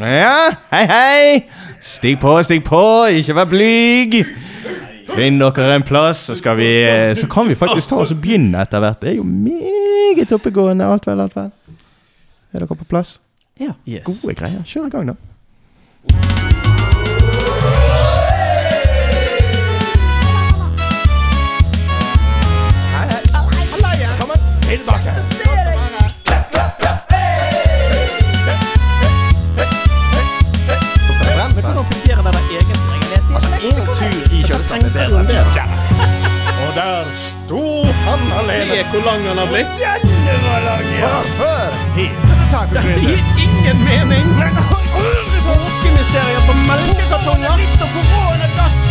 Ja, hei, hei. Stig på, stig på. Ikke vær blyg. Finn dere en plass, så, skal vi, eh, så kan vi faktisk ta oss og begynne etter hvert. Det er jo meget oppegående. Alt vel, alt vel. Er dere på plass? Ja. Yes. Gode greier. Kjør i gang, da. Se hvor lang han har blitt. Bare før hele det Dette gir ingen mening. Påskemysterier på melkekartonger. Litt og koronagatt.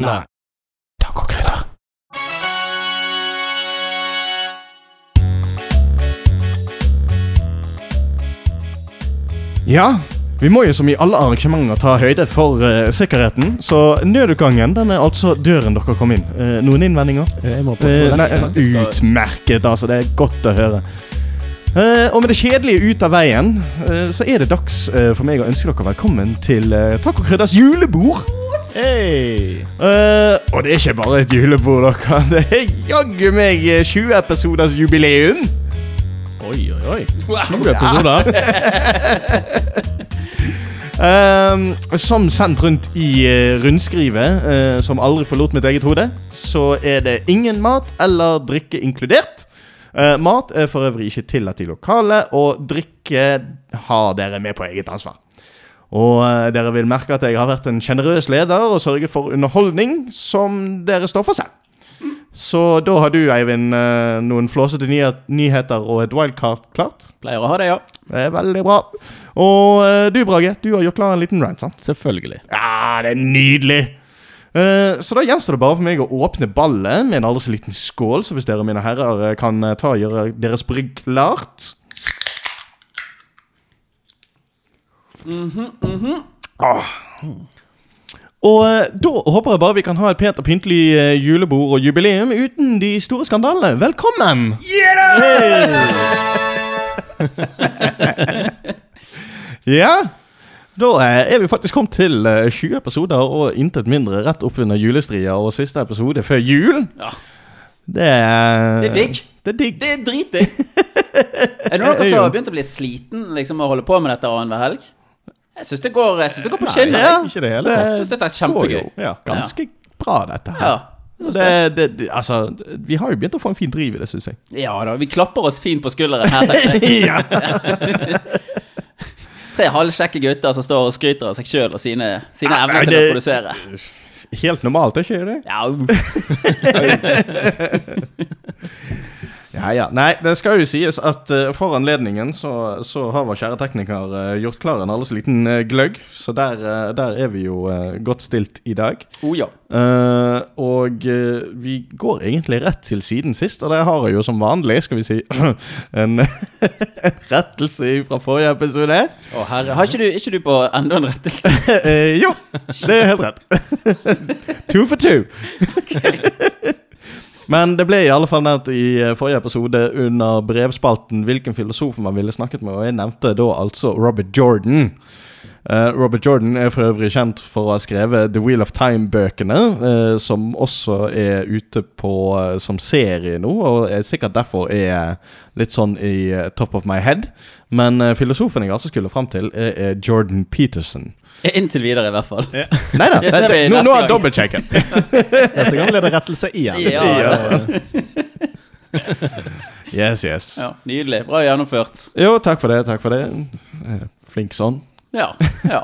Nei. Tacokrydder. Ja, vi må jo som i alle arrangementer ta høyde for uh, sikkerheten. Så nødutgangen den er altså døren dere kom inn. Uh, noen innvendinger? Jeg må Eh, nei, eh, utmerket, altså. Det er godt å høre. Eh, og med det kjedelige ut av veien, eh, så er det dags eh, for meg å ønske dere velkommen til uh, Tacokrydders julebord. Hey. Eh, og det er ikke bare et julebord, dere. Det er jaggu meg eh, 20 episoders jubileum. Oi, oi, oi. 20 episoder. um, som sendt rundt i eh, rundskrivet, uh, som aldri forlot mitt eget hode, så er det ingen mat eller drikke inkludert. Uh, mat er for øvrig ikke tillatt i lokalet, og drikke har dere med på eget ansvar. Og uh, dere vil merke at jeg har vært en sjenerøs leder og sørget for underholdning som dere står for selv. Så da har du, Eivind, eh, noen flåsete nyheter og et wildcard klart. Pleier å ha det, ja. Det er veldig bra. Og eh, du, Brage, du har gjort klar en liten rant, sant? Selvfølgelig. Ja, det er nydelig! Eh, så da gjenstår det bare for meg å åpne ballet med en aldri så liten skål. Så hvis dere, mine herrer, kan ta og gjøre deres brygg klart Ah. Og eh, da håper jeg bare vi kan ha et pent og pyntelig eh, julebord og jubileum uten de store skandalene. Velkommen! Yeah! ja, da eh, er vi faktisk kommet til eh, 20 episoder og intet mindre rett oppunder julestria og siste episode før jul. Ja. Det er Det er digg. Det er digg. Det er dritdigg. Er det noen som har begynt å bli sliten liksom, å holde på med dette annenhver helg? Jeg syns det, går- jeg synes det går på skinner. Ja. Ikke det hele Jeg tatt. syns dette er går jo ja, ganske bra, dette her. Ja. Det, det, det, altså, vi har jo begynt å få en fin driv i det, syns jeg. ja da, vi klapper oss fint på skulderen her, tenker jeg. Tre halvkjekke gutter som står og skryter av seg sjøl og sine, sine Nei, evner til det- å produsere. Helt normalt, er ikke det? Ja, Ja, ja. Nei, det skal jo sies at uh, for anledningen så, så har vår kjære tekniker uh, gjort klar en alles liten uh, gløgg. Så der, der er vi jo godt stilt i dag. oh ja. Og vi går egentlig rett til siden sist, og det har jeg jo som vanlig, skal vi si, en, en rettelse fra forrige episode. Å herre, har ikke du, ikke du på enda en rettelse? Jo, det er helt rett. two for two. Men det ble i alle fall nevnt i eh, forrige episode under brevspalten hvilken filosof man ville snakket med, og jeg nevnte da altså Robert Jordan. Uh, Robert Jordan er for øvrig kjent for å ha skrevet The Wheel of Time-bøkene, uh, som også er ute på uh, som serie nå, og er sikkert derfor er litt sånn i top of my head. Men filosofen jeg altså skulle fram til, er, er Jordan Peterson. Inntil videre, i hvert fall. Nei da, Det ser vi nå, neste nå har jeg gang. dobbeltsjekket. Neste gang blir det rettelse igjen. Ja, Ja. Yes, yes. ja, nydelig. Bra gjennomført. Jo, takk for det, takk for det. Eh, Flink sånn. Ja. ja.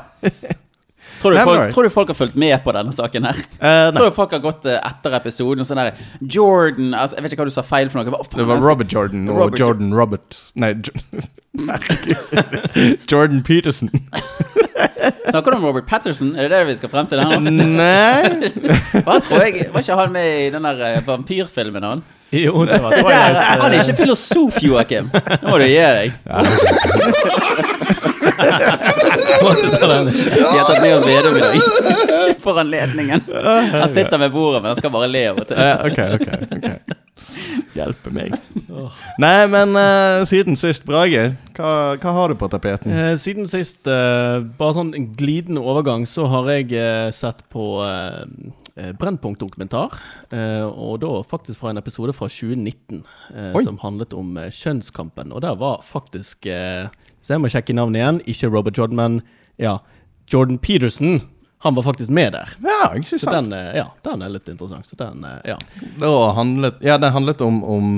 Tror du, Nei, men folk, tror du folk har fulgt med på denne saken her? Eh, nei, Tror du folk har gått eh, etter episoden og sånn der Jordan altså, Jeg vet ikke hva du sa feil for noe. Hva faen, det var jeg skal- Robert Jordan og Robert Jo- Jordan Robert Nei, Jo- Herregud. Jordan Peterson. Snakker du om Robert Patterson? Er det det vi skal frem til nå? Nei Hva tror jeg Var ikke han med i den der eh, vampyrfilmen, han? Jo, det var Der, Twilight. han er ikke filosof, Joakim. Nå må du gi deg. De har tatt med oss Vedum i dag. For anledningen. Han sitter ved bordet, men han skal bare le av og til. Okay, Ok, ok, ok Hjelpe meg. Nei, men uh, siden sist, Brage, hva, hva har du på tapeten? Eh, siden sist, eh, bare sånn en glidende overgang, så har jeg eh, sett på eh, eh, Brennpunkt-dokumentar. eh, og da faktisk fra en episode fra 2019 eh, som handlet om eh, kjønnskampen. Og der var faktisk eh, Så jeg må sjekke navnet igjen. Ikke Robert Jordan, men ja, Jordan Peterson. Han var faktisk med der. Ja, ikke Så sant. den, eh, ja, den er litt interessant. Så den, eh, ja. Handlet, ja, det handlet om, om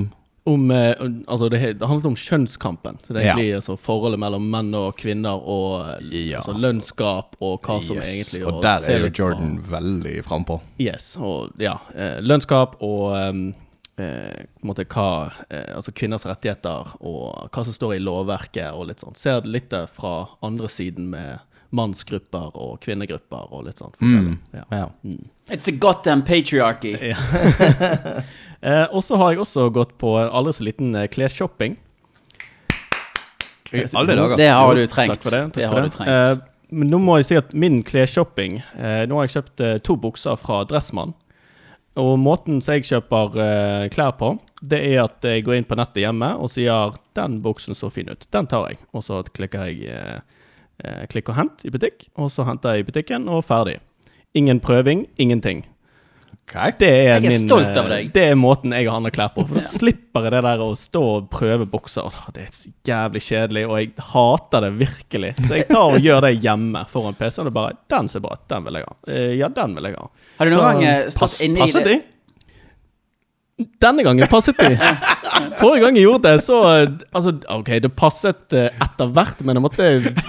Om, eh, altså det, det handlet om kjønnskampen. Så det er Ja. altså, forholdet mellom menn og kvinner, og eh, Ja. altså, lønnsgap, og hva som Yes, egentlig Og der er jo Jordan fra- veldig frampå. Yes, og ja. Eh, lønnsgap og um, eh, måte hva eh, Altså kvinners rettigheter og hva som står i lovverket og litt sånn. Ser litt det fra andre siden med mannsgrupper og kvinnegrupper og litt sånn forskjellig. Ja. Ja. It's the goddamn patriarchy. Eh, og så har jeg også gått på en aldri så liten eh, klesshopping. I alle dager. Det har du trengt. Takk for det. Takk det for har det. du trengt. Eh, men nå må jeg si at min klesshopping eh, Nå har jeg kjøpt eh, to bukser fra Dressmann. Og måten som jeg kjøper eh, klær på, det er at jeg går inn på nettet hjemme og sier 'Den buksen så fin ut. Den tar jeg.' Og så klikker jeg klikk og hent i butikk, og så henter jeg i butikken, og ferdig. Ingen prøving, ingenting. Ok. Det er Jeg er min, stolt av eh, deg. Det er måten jeg handler klær på. For da slipper jeg det der å stå og prøve bukser. Det er så jævlig kjedelig, og jeg hater det virkelig. Så jeg tar og gjør det hjemme foran PC-en og bare 'Den ser bra ut. Den vil jeg ha'. Eh, Ja, den vil jeg ha. Har du noen så gang eh, stått Pass, inne i det? De? Denne gangen passet de. Forrige gang jeg gjorde det, så Altså, OK, det passet eh, etter hvert, men jeg måtte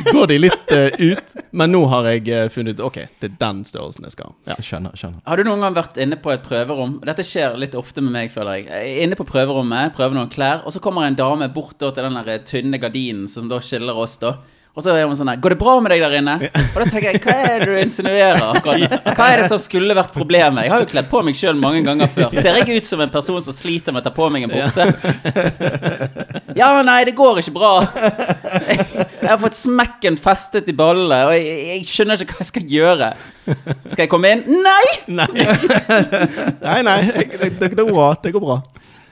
gå de litt eh, ut. Men nå har jeg eh, funnet ut OK, det er den størrelsen jeg skal ha. Ja. Skjønner. skjønner. Har du noen gang vært inne på et prøverom? Dette skjer litt ofte med meg, føler jeg. Jeg er inne på prøverommet, prøver noen klær, og så kommer en dame bort da, til den der tynne gardinen som da skiller oss, da. Og så er hun sånn her 'Går det bra med deg der inne?' Og da tenker jeg 'Hva er det du insinuerer?' akkurat? Hva er det som skulle vært problemet? Jeg har jo kledd på meg sjøl mange ganger før. Ser jeg ut som en person som sliter med å ta på meg en bukse? Ja, nei, det går ikke bra. Jeg har fått smekken festet i ballene, og jeg, jeg skjønner ikke hva jeg skal gjøre. Skal jeg komme inn? Nei! Nei, nei, nei det, det, det går bra. Det går bra.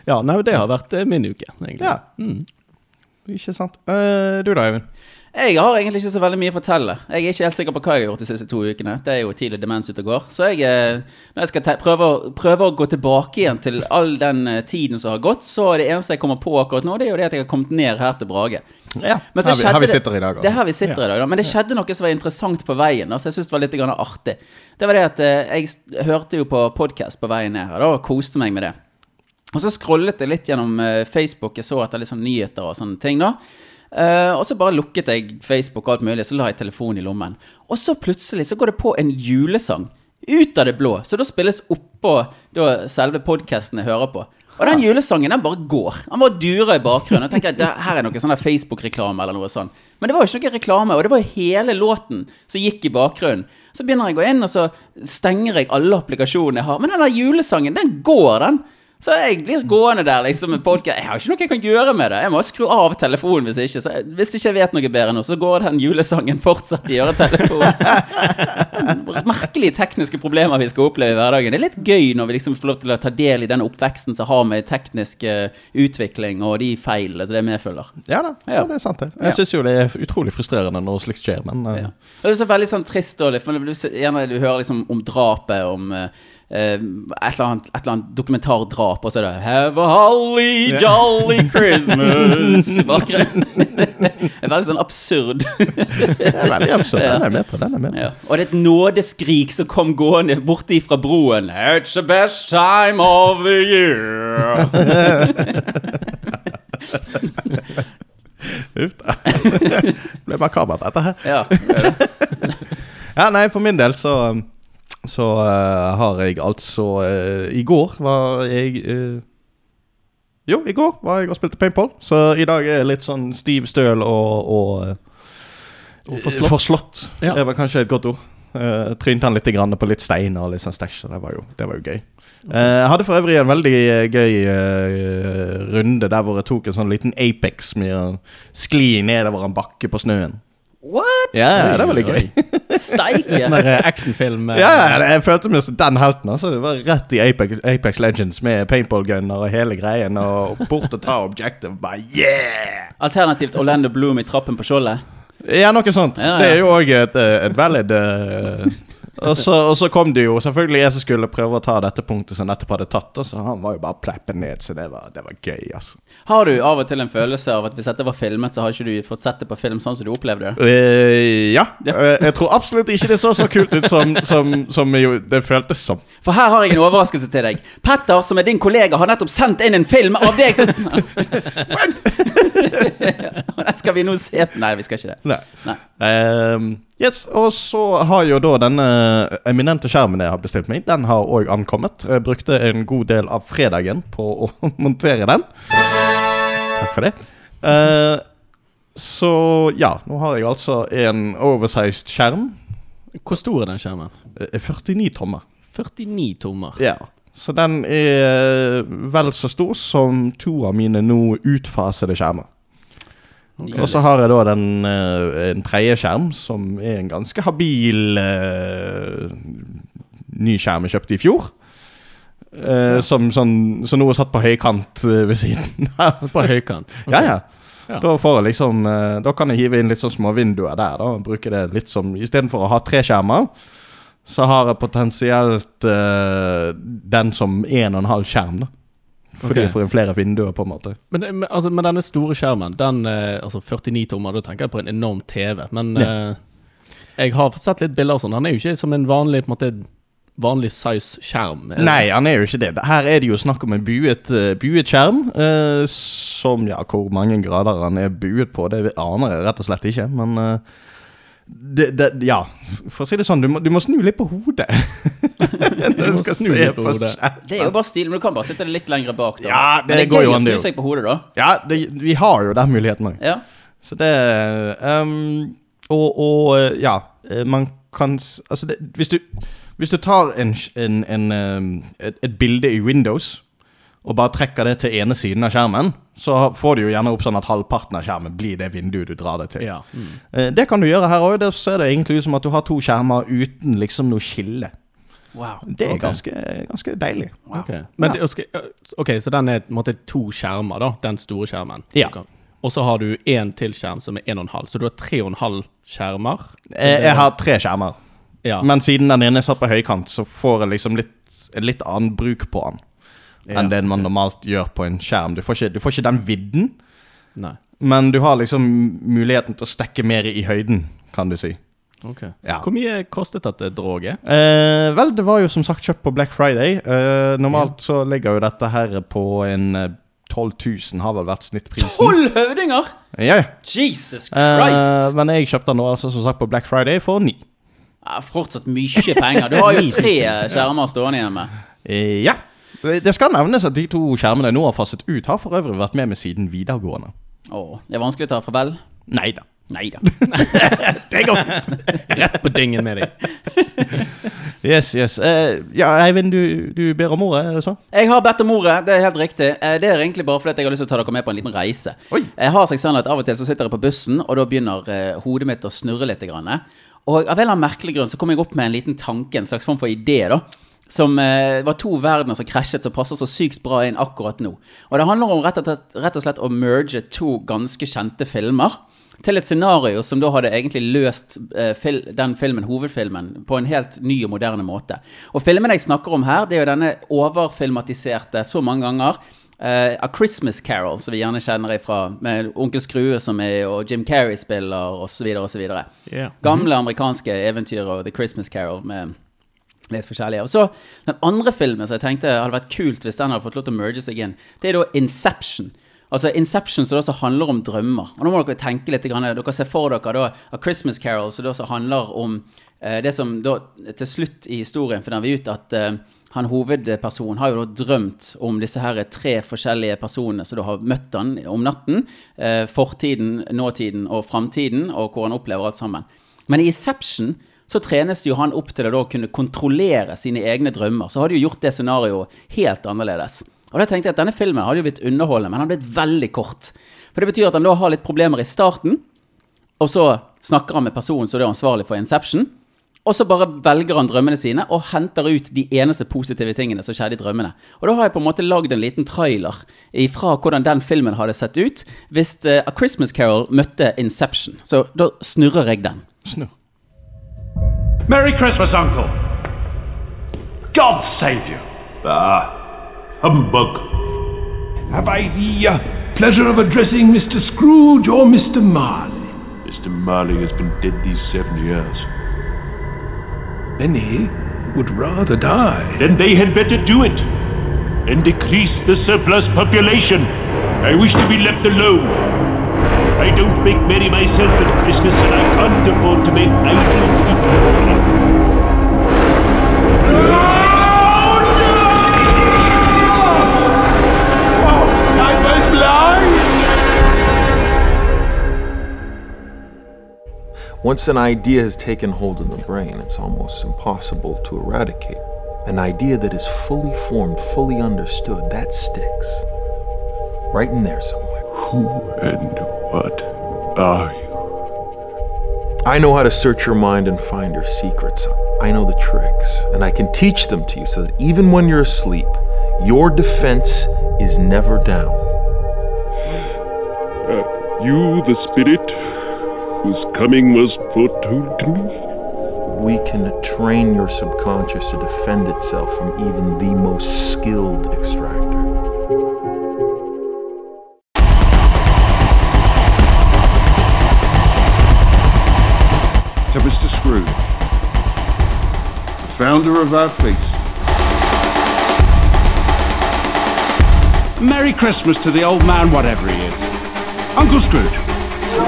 Ja, nei, det har vært eh, min uke, egentlig. Ja. Ikke sant. Uh, du da, Eivind? Jeg har egentlig ikke så veldig mye å fortelle. Jeg er ikke helt sikker på hva jeg har gjort de siste to ukene. Det er jo tidlig demens ute og går. Så jeg, eh, når jeg skal prøve, prøve å gå tilbake igjen til all den eh, tiden som har gått, så er det eneste jeg kommer på akkurat nå, det er jo det at jeg har kommet ned her til Brage. Ja. Her, vi, her vi sitter i dag. Det er Altså. her vi sitter i dag, da. Men det skjedde noe som var interessant på veien, da, så jeg syns det var litt artig. Det var det at eh, jeg hørte jo på podkast på veien ned her, da, og koste meg med det. Og så scrollet jeg litt gjennom Facebook, jeg så etter litt sånn nyheter og sånne ting, da. Eh, og så bare lukket jeg Facebook og alt mulig, så la jeg telefonen i lommen. Og så plutselig så går det på en julesang. Ut av det blå. Så da spilles oppå da selve podkasten jeg hører på. Og den julesangen den bare går. Han bare durer i bakgrunnen. Og tenker, jeg her er noe sånn Facebook-reklame eller noe sånt. Men det var jo ikke noe reklame, og det var hele låten som gikk i bakgrunnen. Så begynner jeg å gå inn, og så stenger jeg alle applikasjonene jeg har. Men den der julesangen, den går, den. Så jeg blir gående der liksom med podcast. Jeg har ikke noe jeg kan gjøre med det. Jeg må skru av telefonen hvis ikke. Så hvis ikke jeg vet noe bedre nå, så går den julesangen fortsatt i øretelefonen. Merkelige tekniske problemer vi skal oppleve i hverdagen. Det er litt gøy når vi liksom får lov til å ta del i den oppveksten som har med teknisk eh, utvikling og de feilene som det medfølger. Ja da, ja. Det er sant. det. Jeg syns jo det er utrolig frustrerende når slikt skjer, men uh... Ja. Det er så veldig sånn trist og litt, du, gjerne du hører liksom om drapet, om eh, et, eller annet, et eller annet dokumentardrap, og så er det 'Have a holly jolly Christmas' i bakgrunnen. det er veldig sånn absurd. det er veldig absurd. Den er med på. den er med på. ja. Og det er et nådeskrik som kom gående borti fra broen. 'It's the best time of the year'. Uff da. det ble makabert, dette her. Ja, det. Ja, nei, for min del så Så uh, har jeg altså uh, I går var jeg uh, Jo, i går var jeg og spilte paintball, så i dag er jeg litt sånn stiv støl og, og, Og forslått. forslått. Ja. Det var kanskje et godt ord. Uh, Trynte han litt grann på litt steiner og litt sånn stæsj, så det var jo, det var jo gøy. Jeg hadde for øvrig en veldig gøy runde der hvor jeg tok en sånn liten Apex med å skli nedover en bakke på snøen. What?! Ja, ja, det var litt gøy. Steike! Sånn actionfilm. eh, Ja, ja, jeg følte meg som den helten. altså Det var rett i Apex, Apex Legends med paintball-gunner og hele greien. Og bort og ta objective. Bare yeah! Alternativt Orlando Bloom i Trappen på skjoldet. Ja, noe sånt. Ja, ja. Det er jo òg et, eh, et valid eh, og, så, og så kom det jo selvfølgelig jeg som skulle prøve å ta dette punktet som nettopp hadde tatt, og så han var jo bare pleppet ned, så det var, det var gøy, altså. Har du av og til en følelse av at hvis dette var filmet, så har ikke du fått sett det på film sånn som du opplevde det? Uh, ja. Ja. Uh, jeg tror absolutt ikke det så så kult ut som, som, som jo det føltes som. For her har jeg en overraskelse til deg. Petter, som er din kollega, har nettopp sendt inn en film av deg som Den skal vi nå se Nei, vi skal ikke det. Nei. Nei. Ehm, yes, og så har jo da denne eminente skjermen jeg har bestilt meg, den har òg ankommet. Jeg brukte en god del av fredagen på å montere den. Takk for det. Uh, så ja, nå har jeg altså en oversized skjerm. Hvor stor er den skjermen? Eh, 49 tommer. 49 tommer. Ja. Så den er vel så stor som to av mine nå utfasede skjermer. Ok. Og så har jeg da den, eh, en tredje skjerm, som er en ganske habil uh, ny skjerm jeg kjøpte i fjor. Eh, som, sånn, så nå er satt på høykant ved siden av. På høykant. Okay. Ja, ja. Ja. Da, liksom, da kan jeg hive inn litt sånn små vinduer der. da og Bruke det litt som Istedenfor å ha tre skjermer, så har jeg potensielt uh, den som en og en halv skjerm. da Fordi okay. får inn flere vinduer, på en måte. Men, men, altså, men denne store skjermen, den eh, altså 49 tommer, da tenker jeg på en enorm TV. Men eh, jeg har sett litt bilder og sånn. Han er jo ikke som en vanlig på en måte vanlig size skjerm. Er? Nei, han er jo ikke det. Her er det jo snakk om en buet, eh, buet skjerm. eh, som ja, hvor mange grader han er buet på, det aner jeg rett og slett ikke. Men eh, det, det, ja, for å si det sånn, du må, du må snu litt på hodet. Når Du må snu litt på hodet. Det er jo bare stil, men du kan bare sitte litt lenger bak. Da. Ja, det men det går jo an, det snu seg på hodet, da. Ja, det, vi har jo den muligheten òg. Ja. Så det um, og, og ja, eh, man kan Altså, det, hvis, du, hvis du tar en, en, en, ehm, et, et bilde i Windows og bare trekker det til ene siden av skjermen, så får du jo gjerne opp sånn at halvparten av skjermen blir det vinduet du drar det til. Ja. Mm. Eh, Det kan du gjøre her òg. Det ser det egentlig ut som at du har to skjermer uten liksom noe skille. Wow. Det er okay. ganske, ganske deilig. Ok, Men, Ja. ok, så den er på en måte to skjermer, da. Den store skjermen. Ja. Og så har du én til skjerm som er 1,5, så du har 3,5 skjermer. Jeg, Jeg har tre skjermer, Ja. men siden den ene er satt på høykant, så får jeg liksom litt, litt annen bruk på den. Enn det man normalt gjør på en skjerm. Du får ikke, du får ikke den vidden, Nei. men du har liksom muligheten til å stekke mer i høyden, kan du si. Ok. Ja. Hvor mye kostet dette droget? Eh, vel, det var jo som sagt kjøpt på Black Friday. Eh, normalt så ligger jo dette her på en eh, 12 000, har vel vært snittprisen. Tolv høvdinger! Ja, Jesus eh, men jeg kjøpte den nå altså som sagt på Black Friday for ni. Ja, fortsatt mye penger. Du har jo tre skjermer stående hjemme. Eh, ja. Det skal nevnes at de to skjermene jeg nå har fasset ut, har for øvrig vært med meg siden videregående. Åh, det er vanskelig å ta farvel. Nei da. Nei da. Det går Rett på dingen med deg. Yes, yes. Uh, ja, Eivind, du, du ber om ordet, er det så? Jeg har bedt om ordet, det er helt riktig. Uh, Det er egentlig bare fordi jeg har lyst til å ta dere med på en liten reise. Oi. Jeg har seg sånn at Av og til så sitter jeg på bussen, og da begynner uh, hodet mitt å snurre litt. Grann. Og av en eller annen merkelig grunn så kom jeg opp med en liten tanke, en slags form for idé. da som eh, var to verdener som krasjet, som passer så sykt bra inn akkurat nå. Og det handler om rett og, slett, rett og slett å merge to ganske kjente filmer til et scenario som da hadde egentlig løst eh, fil den filmen, hovedfilmen, på en helt ny og moderne måte. Og filmen jeg snakker om her, det er jo denne overfilmatiserte så mange ganger. eh, A Christmas Carol, som vi gjerne kjenner ifra, med Onkel Skrue som er, og Jim Carrey spiller, osv., osv. Ja. Gamle amerikanske eventyr og The Christmas Carol med litt forskjellige. Og så Den andre filmen som jeg tenkte hadde vært kult hvis den hadde fått lov til å merge seg inn, det er da Inception. Altså Inception som da handler om drømmer. Og nå må dere tenke litt. Grann, dere ser for dere da A Christmas Carol som da handler om eh, det som da til slutt i historien finner vi ut at eh, han hovedpersonen har jo da drømt om disse her tre forskjellige personene som da har møtt han om natten. Eh, fortiden, nåtiden og framtiden, og hvor han opplever alt sammen. Men i Inception så trenes jo han opp til å kunne kontrollere sine egne drømmer. Så hadde jo gjort det scenarioet helt annerledes. Og da tenkte jeg at denne filmen hadde jo blitt underholdende, men han hadde blitt veldig kort. For det betyr at han da har litt problemer i starten, og så snakker han med personen som er ansvarlig for Inception. Og så bare velger han drømmene sine og henter ut de eneste positive tingene som skjedde i drømmene. Og da har jeg på en måte lagd en liten trailer fra hvordan den filmen hadde sett ut hvis eh, A Christmas Carol møtte Inception. Så da snurrer jeg den. Snurr. Merry Christmas, Uncle. God save you. Ah, humbug. Have I the uh, pleasure of addressing Mr. Scrooge or Mr. Marley? Mr. Marley has been dead these seven years. Many would rather die. Then they had better do it and decrease the surplus population. I wish to be left alone. I don't make merry myself at Christmas and I can't afford to make idle people. Lie! Once an idea has taken hold in the brain, it's almost impossible to eradicate. An idea that is fully formed, fully understood, that sticks. Right in there somewhere. Who and what are you? I know how to search your mind and find your secrets. I know the tricks, and I can teach them to you so that even when you're asleep, your defense is never down. Uh, you, the spirit whose coming was foretold to me? We can train your subconscious to defend itself from even the most skilled extractor. To Mr. Scrooge, the founder of our feast. Merry Christmas to the old man, whatever he is. Uncle Scrooge. The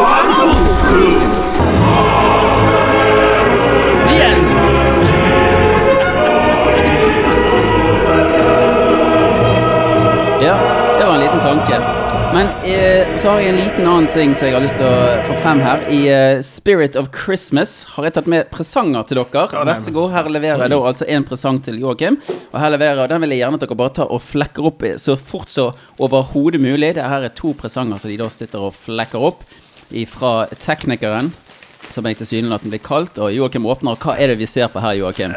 Men eh, så har jeg en liten annen ting som jeg har lyst til å få frem her. I eh, Spirit of Christmas har jeg tatt med presanger til dere. Vær så god, her leverer jeg da altså en presang til Joakim. Og her leverer den vil jeg gjerne at dere bare tar og flekker opp så fort så overhodet mulig. Det her er to presanger som de da sitter og flekker opp fra teknikeren. Som jeg tilsynelatende blir kalt. Og Joakim åpner. Hva er det vi ser på her, Joakim?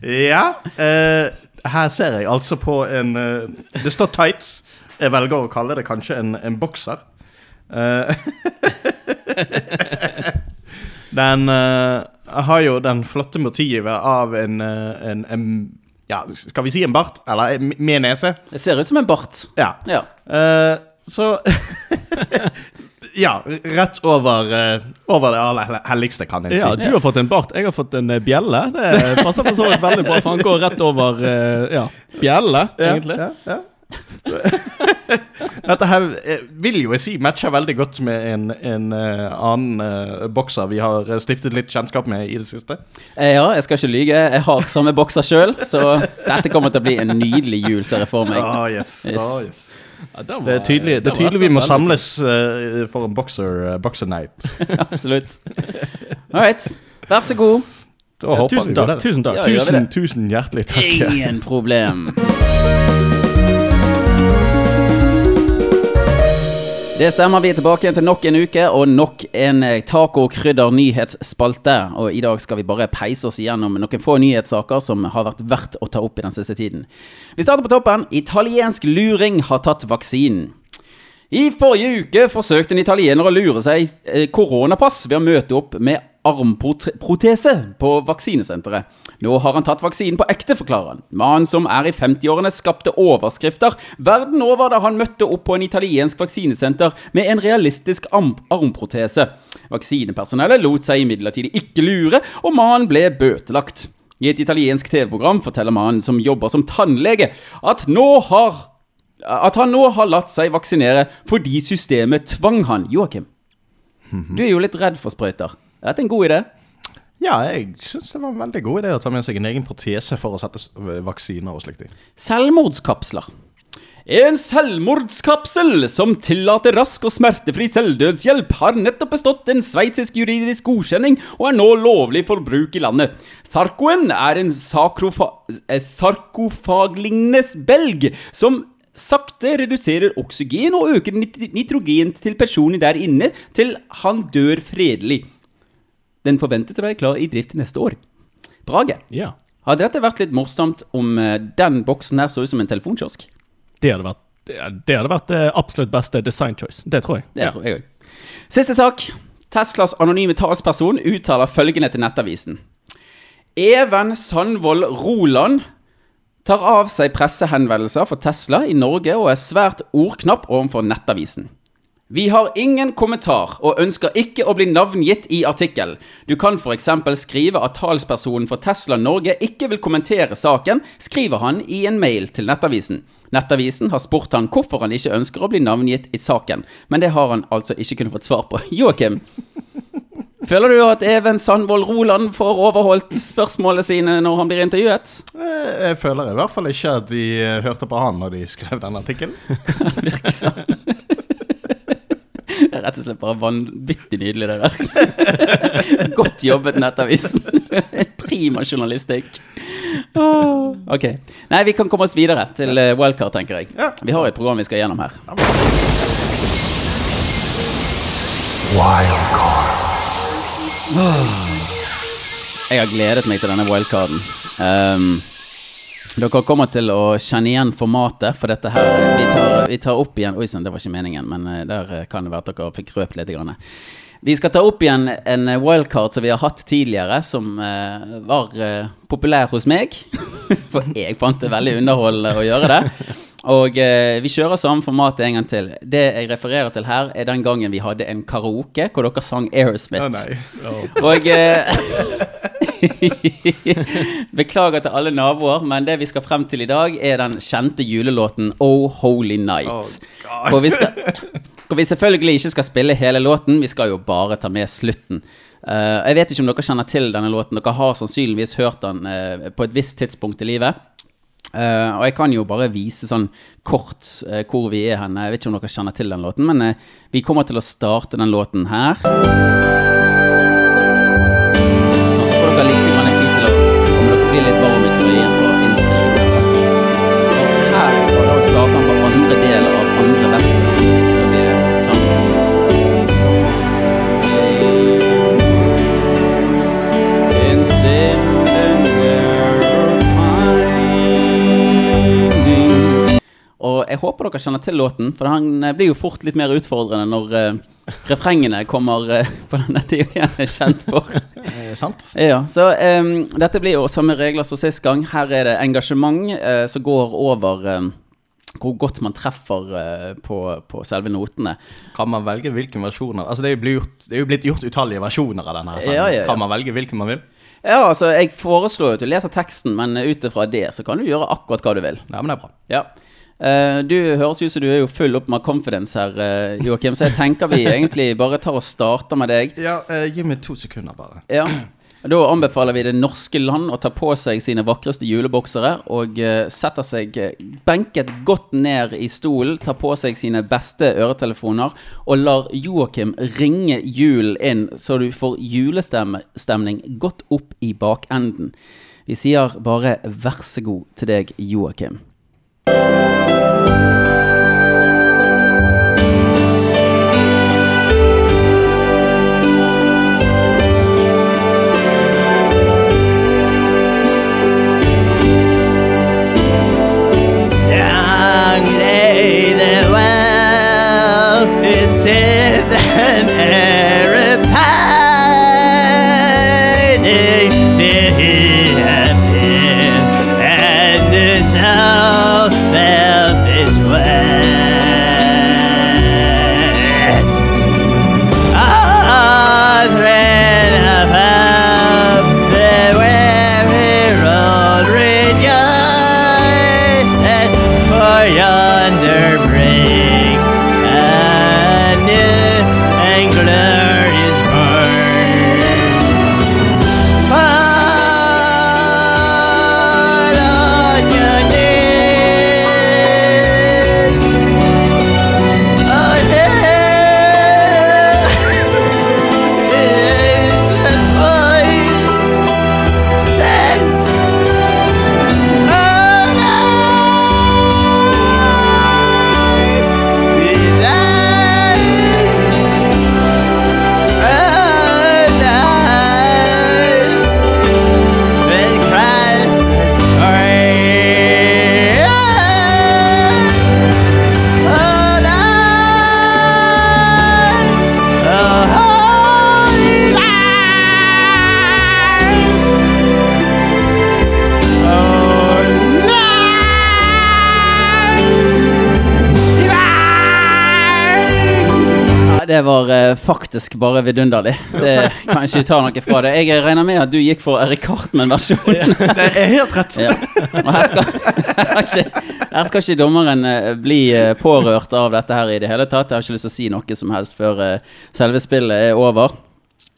Ja. eh, her ser jeg altså på en eh, Det står tights. Jeg velger å kalle det kanskje en, en bokser. Uh, den uh, har jo den flotte motivet av en, en, en Ja, skal vi si en bart? Eller med nese? Det ser ut som en bart. Ja. Ja. Uh, så Ja, rett over, eh, over det aller helligste, kan jeg si. Ja, du har fått en bart, jeg har fått en eh, bjelle. Det passer for så vidt veldig bra, for han går rett over eh, ja, bjelle, egentlig. Ja, ja, ja. Dette her vil jo jeg si matcher veldig godt med en, en annen uh, bokser vi har stiftet litt kjennskap med i det siste. Eh, ja, jeg skal ikke lyge. Jeg har samme bokser sjøl, så dette kommer til å bli en nydelig jul, ser jeg for meg. Ah, yes. Yes. Ah, yes. Ja, den var- Det er tydelig, det er tydelig vi må samles uh, for en boxer, uh, boxer night. Absolutt. All right. Vær så god. Da Ja, håper tusen vi takk, tusen takk. Ja, Tusen, tusen hjertelig takk. Ingen problem. Det stemmer, vi er tilbake til nok en uke og nok en eh, taco-krydder-nyhetsspalte. Og i dag skal vi bare peise oss igjennom noen få nyhetssaker som har vært verdt å ta opp i den siste tiden. Vi starter på toppen. Italiensk luring har tatt vaksinen. I forrige uke forsøkte en italiener å lure seg eh, koronapass ved å møte opp med armprotese på vaksinesenteret. Nå har han tatt vaksinen på ekte, forklarer han. Mannen som er i 50-årene skapte overskrifter verden over da han møtte opp på en italiensk vaksinesenter med en realistisk armprotese. Vaksinepersonellet lot seg imidlertid ikke lure, og mannen ble bøtelagt. I et italiensk TV-program forteller mannen som jobber som tannlege, at nå har at han nå har latt seg vaksinere fordi systemet tvang han. Joakim, du er jo litt redd for sprøyter. Er dette en god idé? Ja, jeg syns det var en veldig god idé å ta med seg en egen protese for å sette vaksiner og slikt i. Selvmordskapsler. En selvmordskapsel som tillater rask og smertefri selvdødshjelp, har nettopp bestått en sveitsisk juridisk godkjenning og er nå lovlig for bruk i landet. Sarkoen er en eh, sarkofaglignende belg som sakte reduserer oksygen og øker nit- nitrogen til personen der inne til han dør fredelig. Den forventes å være klar i drift til neste år. Brage, Ja. hadde dette vært litt morsomt om eh, den boksen her så ut som en telefonkiosk? Det hadde vært det det hadde vært det absolutt beste design choice. Det tror jeg. Det Ja. tror jeg også. Siste sak. Teslas anonyme talsperson uttaler følgende til Nettavisen. Even Sandvold Roland tar av seg pressehenvendelser for Tesla i Norge og er svært ordknapp overfor Nettavisen. Vi har ingen kommentar og ønsker ikke å bli navngitt i artikkel. Du kan f.eks. skrive at talspersonen for Tesla Norge ikke vil kommentere saken, skriver han i en mail til Nettavisen. Nettavisen har spurt han hvorfor han ikke ønsker å bli navngitt i saken, men det har han altså ikke kunnet fått svar på. Joakim, føler du at Even Sandvold Roland får overholdt spørsmålene sine når han blir intervjuet? Eh, Jeg føler i hvert fall ikke at de eh, hørte på han når de skrev den artikkelen. Virker sånn. Det er rett og slett bare vanvittig nydelig, det der. Godt jobbet, Nettavisen. Prima journalistikk. Ok. Nei, vi kan komme oss videre til eh, wildcard, tenker jeg. Vi har et program vi skal gjennom her. Jeg har gledet meg til denne wildcarden. Um, dere kommer til å kjenne igjen formatet, for dette her Vi tar, vi tar opp igjen Oi sann, det var ikke meningen, men eh, der eh, kan det være at dere fikk røpt litt. Grann. Vi skal ta opp igjen en wildcard som vi har hatt tidligere, som uh, var uh, populær hos meg. For jeg fant det veldig underholdende å gjøre det. Og eh, vi kjører samme format en gang til. Det jeg refererer til her, er den gangen vi hadde en karaoke hvor dere sang Aerosmith. Oh, nei. Og eh, Beklager til alle naboer, men det vi skal frem til i dag, er den kjente julelåten Oh Holy Night. Oh, hvor, vi skal, hvor vi selvfølgelig ikke skal spille hele låten, vi skal jo bare ta med slutten. Uh, jeg vet ikke om dere kjenner til denne låten. Dere har sannsynligvis hørt den uh, på et visst tidspunkt i livet. Eh, og jeg kan jo bare vise sånn kort uh, hvor vi er hen. Jeg vet ikke om dere kjenner til den låten, men uh, vi kommer til å starte den låten her. Sånn, så får dere litt grann tid til å dere bli litt varm i trøyen på innspillingen. Her starter han på andre del av Og jeg håper dere kjenner til låten, for han eh, blir jo fort litt mer utfordrende når uh, refrengene kommer uh, på denne tiden er kjent for. Sant? Ja, så um, dette blir jo samme regler som sist gang. Her er det engasjement uh, som går over em, hvor godt man treffer på, på selve notene. Kan man velge hvilken versjoner Altså Det er gjort, det er jo blitt gjort utallige versjoner av denne. sangen. Ja, ja, ja. Kan man velge hvilken man vil? Ja, altså, jeg foreslår jo at du leser teksten, men ut ifra det så kan du gjøre akkurat hva du vil. Ja, men det er bra. Ja. Eh, du høres ut som du er jo full opp med confidence her, uh, Joakim, så jeg tenker vi egentlig bare tar og starter med deg. Ja, uh, Gi meg to sekunder, bare. Ja. Da anbefaler vi det norske land å ta på seg sine vakreste juleboksere og setter seg benket godt ned i stolen, tar på seg sine beste øretelefoner og lar Joakim ringe julen inn, så du får julestemning godt opp i bakenden. Vi sier bare vær så god til deg, Joakim. Música det var eh, faktisk bare vidunderlig. Det kan ikke ta noe fra det. Jeg regner med at du gikk for Eric Cartman-versjonen. Det er helt rett. Ja. Og her skal, her, skal, her skal ikke dommeren eh, bli eh, pårørt av dette her i det hele tatt. Jeg har ikke lyst til å si noe som helst før selve spillet er over.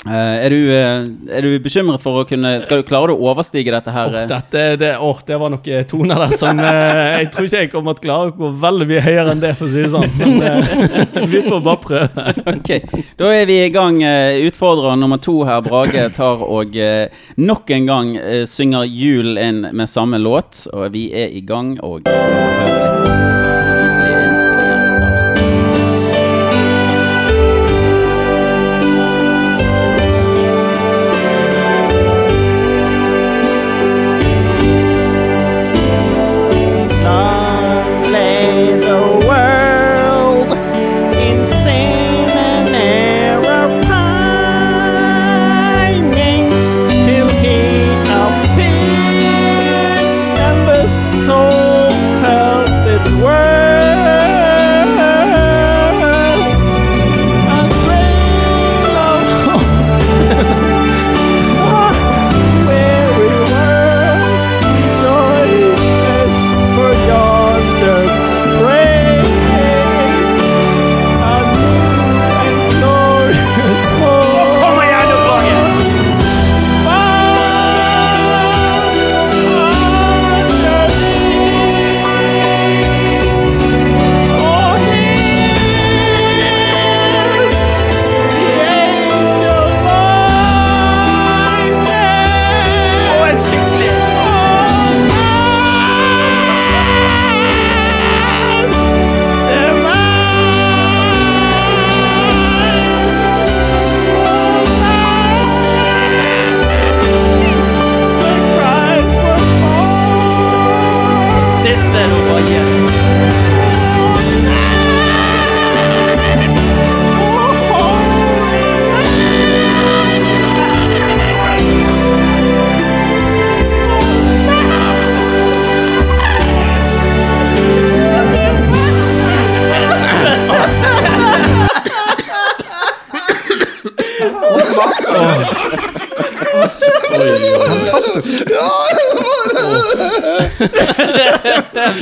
Eh, er, du, eh, er du bekymret for å kunne Skal du klare å overstige dette her? Eh? dette, det, oh, det var noen toner der som Jeg tror ikke jeg kommer til å klare å gå veldig mye høyere enn det, for å si det sånn. Men vi får bare prøve. Ok, Da er vi i gang. Utfordrer nummer to her, Brage, tar og nok en gang synger jul inn med samme låt. Og vi er i gang og hører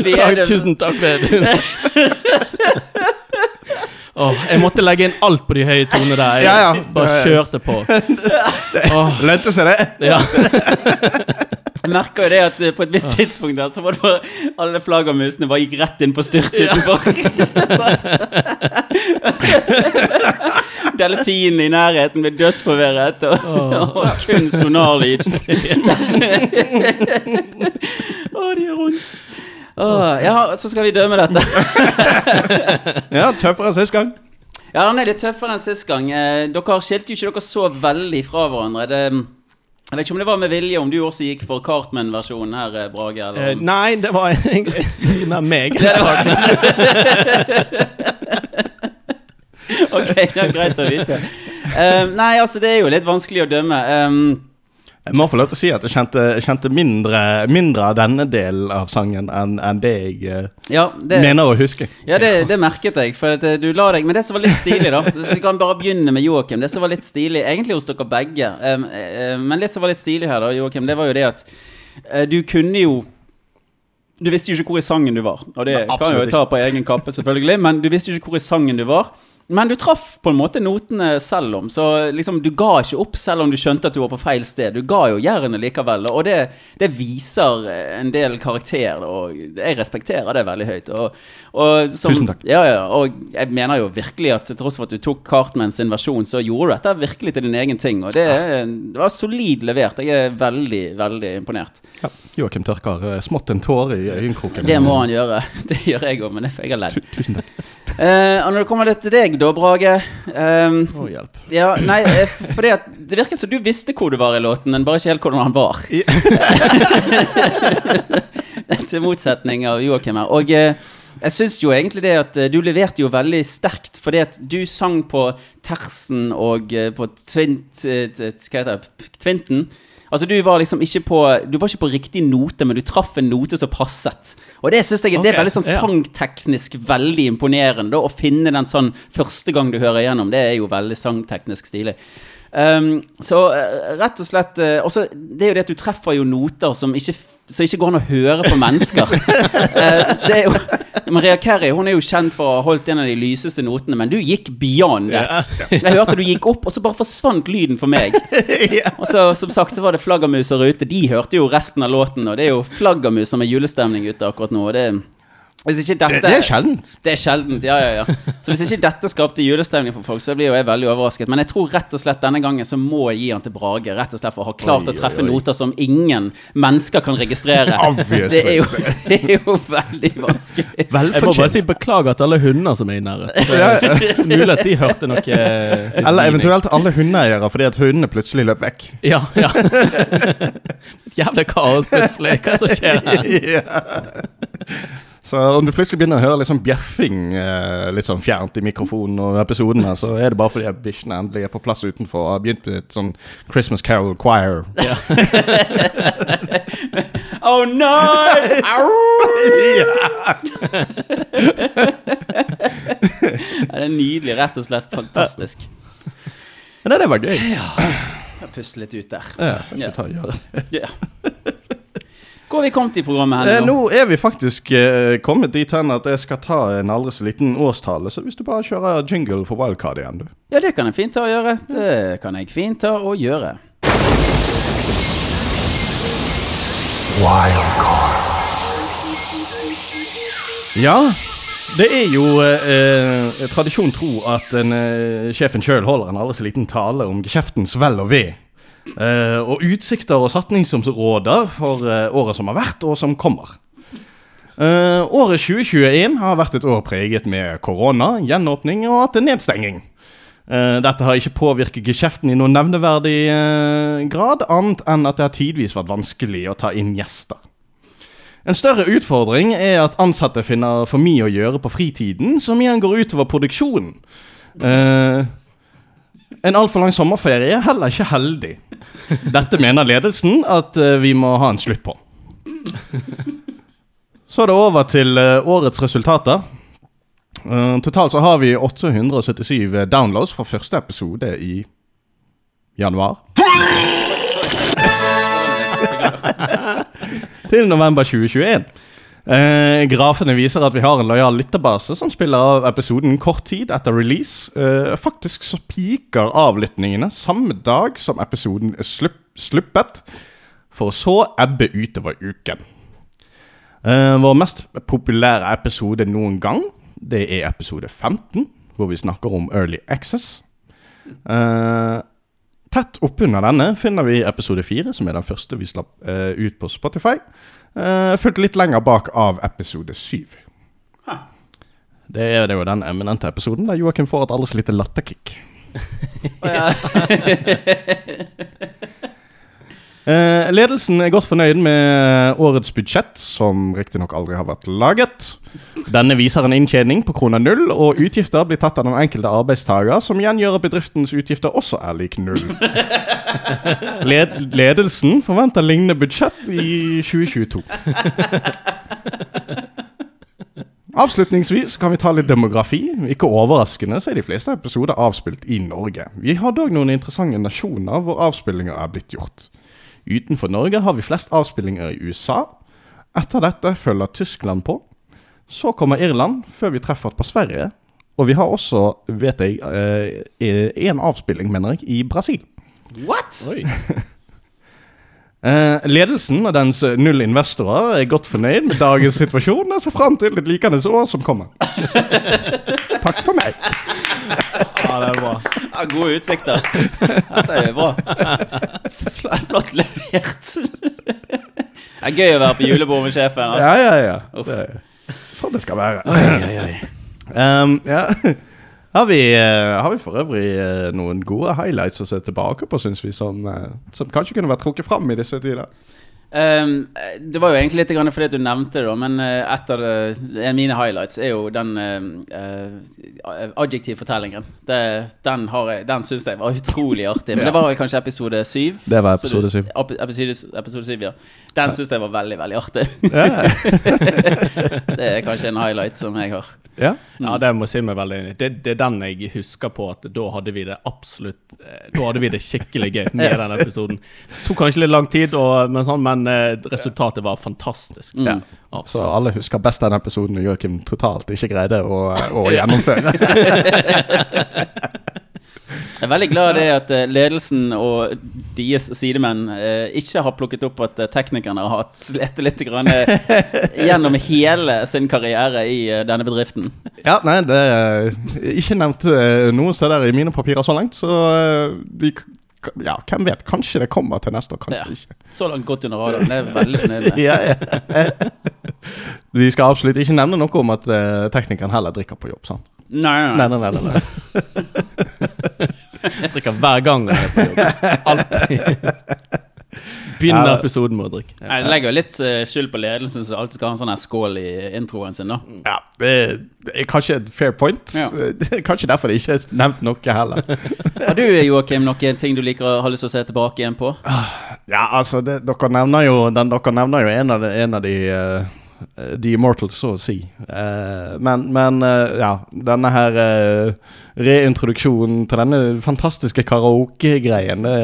Takk, det- tusen takk, Vedum. Oh, jeg måtte legge inn alt på de høye tonene der. Jeg Ja, ja. bare kjørte på. Oh. Lønte seg det? ja. Jeg merker jo det at eh, på et visst tidspunkt der, så var det bare alle flaggermusene bare gikk rett inn på styrt utenfor. Delfinen i nærheten ble dødsforvirret, og, og kun sonarlyd. Å, det gjør vondt. Åh, ja, så skal vi dømme dette. Ja, tøffere enn sist gang. Ja, den er litt tøffere enn sist gang. Eh, Dere skilte jo ikke dere så veldig fra hverandre. Det, jeg vet ikke om det var med vilje, om du også gikk for Cartman-versjonen her, eh, Brage? Eller Eh, om... Nei, det var egentlig Nei, meg. Ok, er greit å vite. Eh, nei, altså, det er jo litt vanskelig å dømme. Um, Jeg må få lov til å si at jeg kjente, kjente mindre, mindre av denne delen av sangen enn enn det jeg eh, ja, det, mener å huske. ja det, det merket jeg. For at eh, du la deg Men det som var litt stilig, da Så Vi kan bare begynne med Joakim. Det som var litt stilig, egentlig hos dere begge, um, eh, men det som var litt stilig her, da, Joakim, det var jo det at du kunne jo Du visste jo ikke hvor i sangen du var. Og det kan absolutt jo jeg ta på egen kappe, selvfølgelig. Men du visste jo ikke hvor i sangen du var. Men du traff på en måte notene selv om, så liksom du ga ikke opp selv om du skjønte at du var på feil sted. Du ga jo jernet likevel, og det, det viser en del karakter, og jeg respekterer det veldig høyt. Og, og som, Tusen takk. Ja, ja, og jeg mener jo virkelig at til tross for at du tok Cartman sin versjon, så gjorde du dette virkelig til din egen ting, og det, det var solid levert. Jeg er veldig, veldig imponert. Ja. Joakim tørker eh, smått en tåre i øyekroken. Det må han gjøre. Det gjør jeg òg, men det får jeg ha ledd. Tusen takk. Eh, og når det kommer til deg, da, Brage Um, Å, hjelp. Ja, nei, eh, for det, det virker som du visste hvor du var i låten, men bare ikke helt hvordan han var. til motsetning av Joakim her. Og eh, jeg syns jo egentlig det at eh, du leverte jo veldig sterkt, fordi at du sang på tersen og eh, på tvint, eh, t- hva heter det, tvinten. Altså Du var liksom ikke på Du var ikke på riktig note, men du traff en note som passet. Og det synes jeg det er veldig sånn sangteknisk veldig imponerende. da, Å finne den sånn første gang du hører igjennom, det er jo veldig sangteknisk stilig. Um, så eh, rett og slett uh, også, Det er jo det at du treffer jo noter som ikke, som ikke går an å høre på mennesker. Eh, det er jo Maria Kerry hun er jo kjent for å ha holdt en av de lyseste notene, men du gikk beyond that. Jeg hørte du gikk opp, og så bare forsvant lyden for meg. Og så som sagt så var det flaggermuser ute. De hørte jo resten av låten, og det er jo flaggermus som er julestemning ute akkurat nå. Og det, ikke dette Det, det er sjeldent. det er sjeldent, ja, ja, ja. Så hvis ikke dette skapte julestemning for folk, så blir jo jeg veldig overrasket. Men jeg tror rett og slett denne gangen så må jeg gi han til Brage. Rett og slett for å ha klart Oi, å treffe oi, oi. noter som ingen mennesker kan registrere. Det er jo, det er jo veldig vanskelig. Jeg må bare si Velfortjent. beklager til alle hunder som er i nærheten. Mulig at de hørte noe eh, Eller eventuelt alle hundeeiere fordi at hundene plutselig løp vekk. Ja, ja. Jævla kaos plutselig. Hva som skjer her? Så om du plutselig begynner å høre litt sånn bjeffing eh, litt sånn fjernt i mikrofonen og episodene, så er det bare fordi bikkjene endelig er på plass utenfor og har begynt med et sånn Christmas Carol Choir. Oh no! Ja, det er nydelig. Rett og slett fantastisk. Men det, det var gøy. Jeg Puste litt ut der. Ja, jeg skal ta og gjøre det. Hvor har vi kommet i programmet Eh, nå? nå er vi faktisk eh, kommet dit hen at jeg skal ta en aldri så liten årstale, så hvis du bare kjører jingle for wildcard igjen, du. Ja, det kan jeg fint ta og gjøre. Det kan jeg fint ta og gjøre. Ja, det er jo eh, eh, tradisjon tro at en, eh, sjefen sjøl holder en aldri så liten tale om geskjeftens vel og ve. Eh, og utsikter og satningsområder for uh, året som har vært, og som kommer. Uh, året 2021 har vært et år preget med korona, gjenåpning og at det er nedstenging. Dette har ikke påvirket geskjeften i noen nevneverdig grad, annet enn at det har tidvis vært vanskelig å ta inn gjester. En større utfordring er at ansatte finner for mye å gjøre på fritiden, som igjen går utover produksjonen. Eh, en altfor lang sommerferie er heller ikke heldig. Dette mener ledelsen at eh, vi må ha en slutt på. Så er det over til eh, årets resultater. Eh, totalt så har vi 877 downloads fra første episode i januar. til november 2021. Eh, grafene viser at vi har en lojal lytterbase som spiller av episoden kort tid etter release. Eh, faktisk så piker avlyttingene samme dag som episoden er slupp, sluppet, for å så ebbe utover uken. Eh, vår mest populære episode noen gang, det er episode 15, hvor vi snakker om Early Access. Eh, Tett oppunder denne finner vi episode 4, som er den første vi slapp eh, ut på Spotify. Uh, fulgt litt lenger bak av episode syv. Det er det jo den eminente episoden der Joakim får et aldri så lite latterkick. Ja. Eh, ledelsen er godt fornøyd med årets budsjett, som riktignok aldri har vært laget. Denne viser en inntjening på krona null, og utgifter blir tatt av den enkelte arbeidstaker, som igjen gjør at bedriftens utgifter også er lik null. Led ledelsen forventer lignende budsjett i 2022. Avslutningsvis kan vi ta litt demografi. Ikke overraskende så er de fleste episoder avspilt i Norge. Vi har dog noen interessante nasjoner hvor avspillinger er blitt gjort. Utenfor Norge har vi flest avspillinger i USA. Etter dette følger Tyskland på. Så kommer Irland, før vi treffer på Sverige. Og vi har også, vet jeg, én avspilling, mener jeg, i Brasil. What? Oi. Eh, ledelsen og dens null investorer er godt fornøyd med dagens situasjon og ser fram til et likende år som kommer. Takk for meg. Ja, det er bra. Ja, gode utsikter. Dette er bra. Flott levert. Det er gøy å være på julebord med sjefen. Ja, Altså. ja, ja. Det er sånn det skal være. Um, ja. Har vi, eh, har vi for øvrig eh, noen gode highlights å se tilbake på, syns vi, som, eh, som kanskje kunne vært trukket fram i disse tider? Ehm, det var jo egentlig litt grann fordi du nevnte det, men eh, et av det- en av mine highlights er jo den uh, adjektivfortellingen. Den har jeg, den syns jeg var utrolig artig. Men det var vel kanskje episode syv? Det var episode syv. Episode, episode syv, ja. Den syns jeg var veldig, veldig artig. Ja. det er kanskje en highlight som jeg har. ja. Ja, det må jeg si meg veldig enig i. Det, det er den jeg husker på at da hadde vi det absolutt eh, Da hadde vi det skikkelig gøy med den episoden. Tok kanskje litt lang tid, og, men, sånn, men eh, resultatet var fantastisk. Ja. Mm. Så alle husker best den episoden når Joakim totalt ikke greide å, å gjennomføre. Jeg er veldig glad i det at eh, ledelsen og deres sidemenn eh, ikke har plukket opp at teknikerne har hatt slitt litt grann, gjennom hele sin karriere i denne bedriften. Ja, nei, det er ikke nevnt noen steder i mine papirer så langt, så vi Ja, hvem vet? Kanskje det kommer til neste år, Ja. kanskje ikke. Så langt godt under radaren. Det er vi veldig fornøyd. Ja, ja. Vi skal absolutt ikke nevne noe om at eh, teknikeren heller drikker på jobb, sant? Nei, nei, Nei, nei. nei, nei. nei, nei. Jeg drikker hver gang jeg er på jobb. Alltid. Begynner Ja. episoden med å drikke. Ja. Jeg legger litt eh, skyld på ledelsen, som alltid skal ha en sånn her skål i introen sin. da Ja, det er kanskje et fair point. Ja. Kanskje derfor det ikke er nevnt noe heller. Har du Joakim, noen ting du liker å ha lyst til å se tilbake igjen på? Ja, altså, det, dere nevner jo, den, dere nevner jo en av de, en av de uh, The Immortals, så å si. Uh, men men uh, ja, denne her uh, reintroduksjonen til denne fantastiske karaoke-greien det,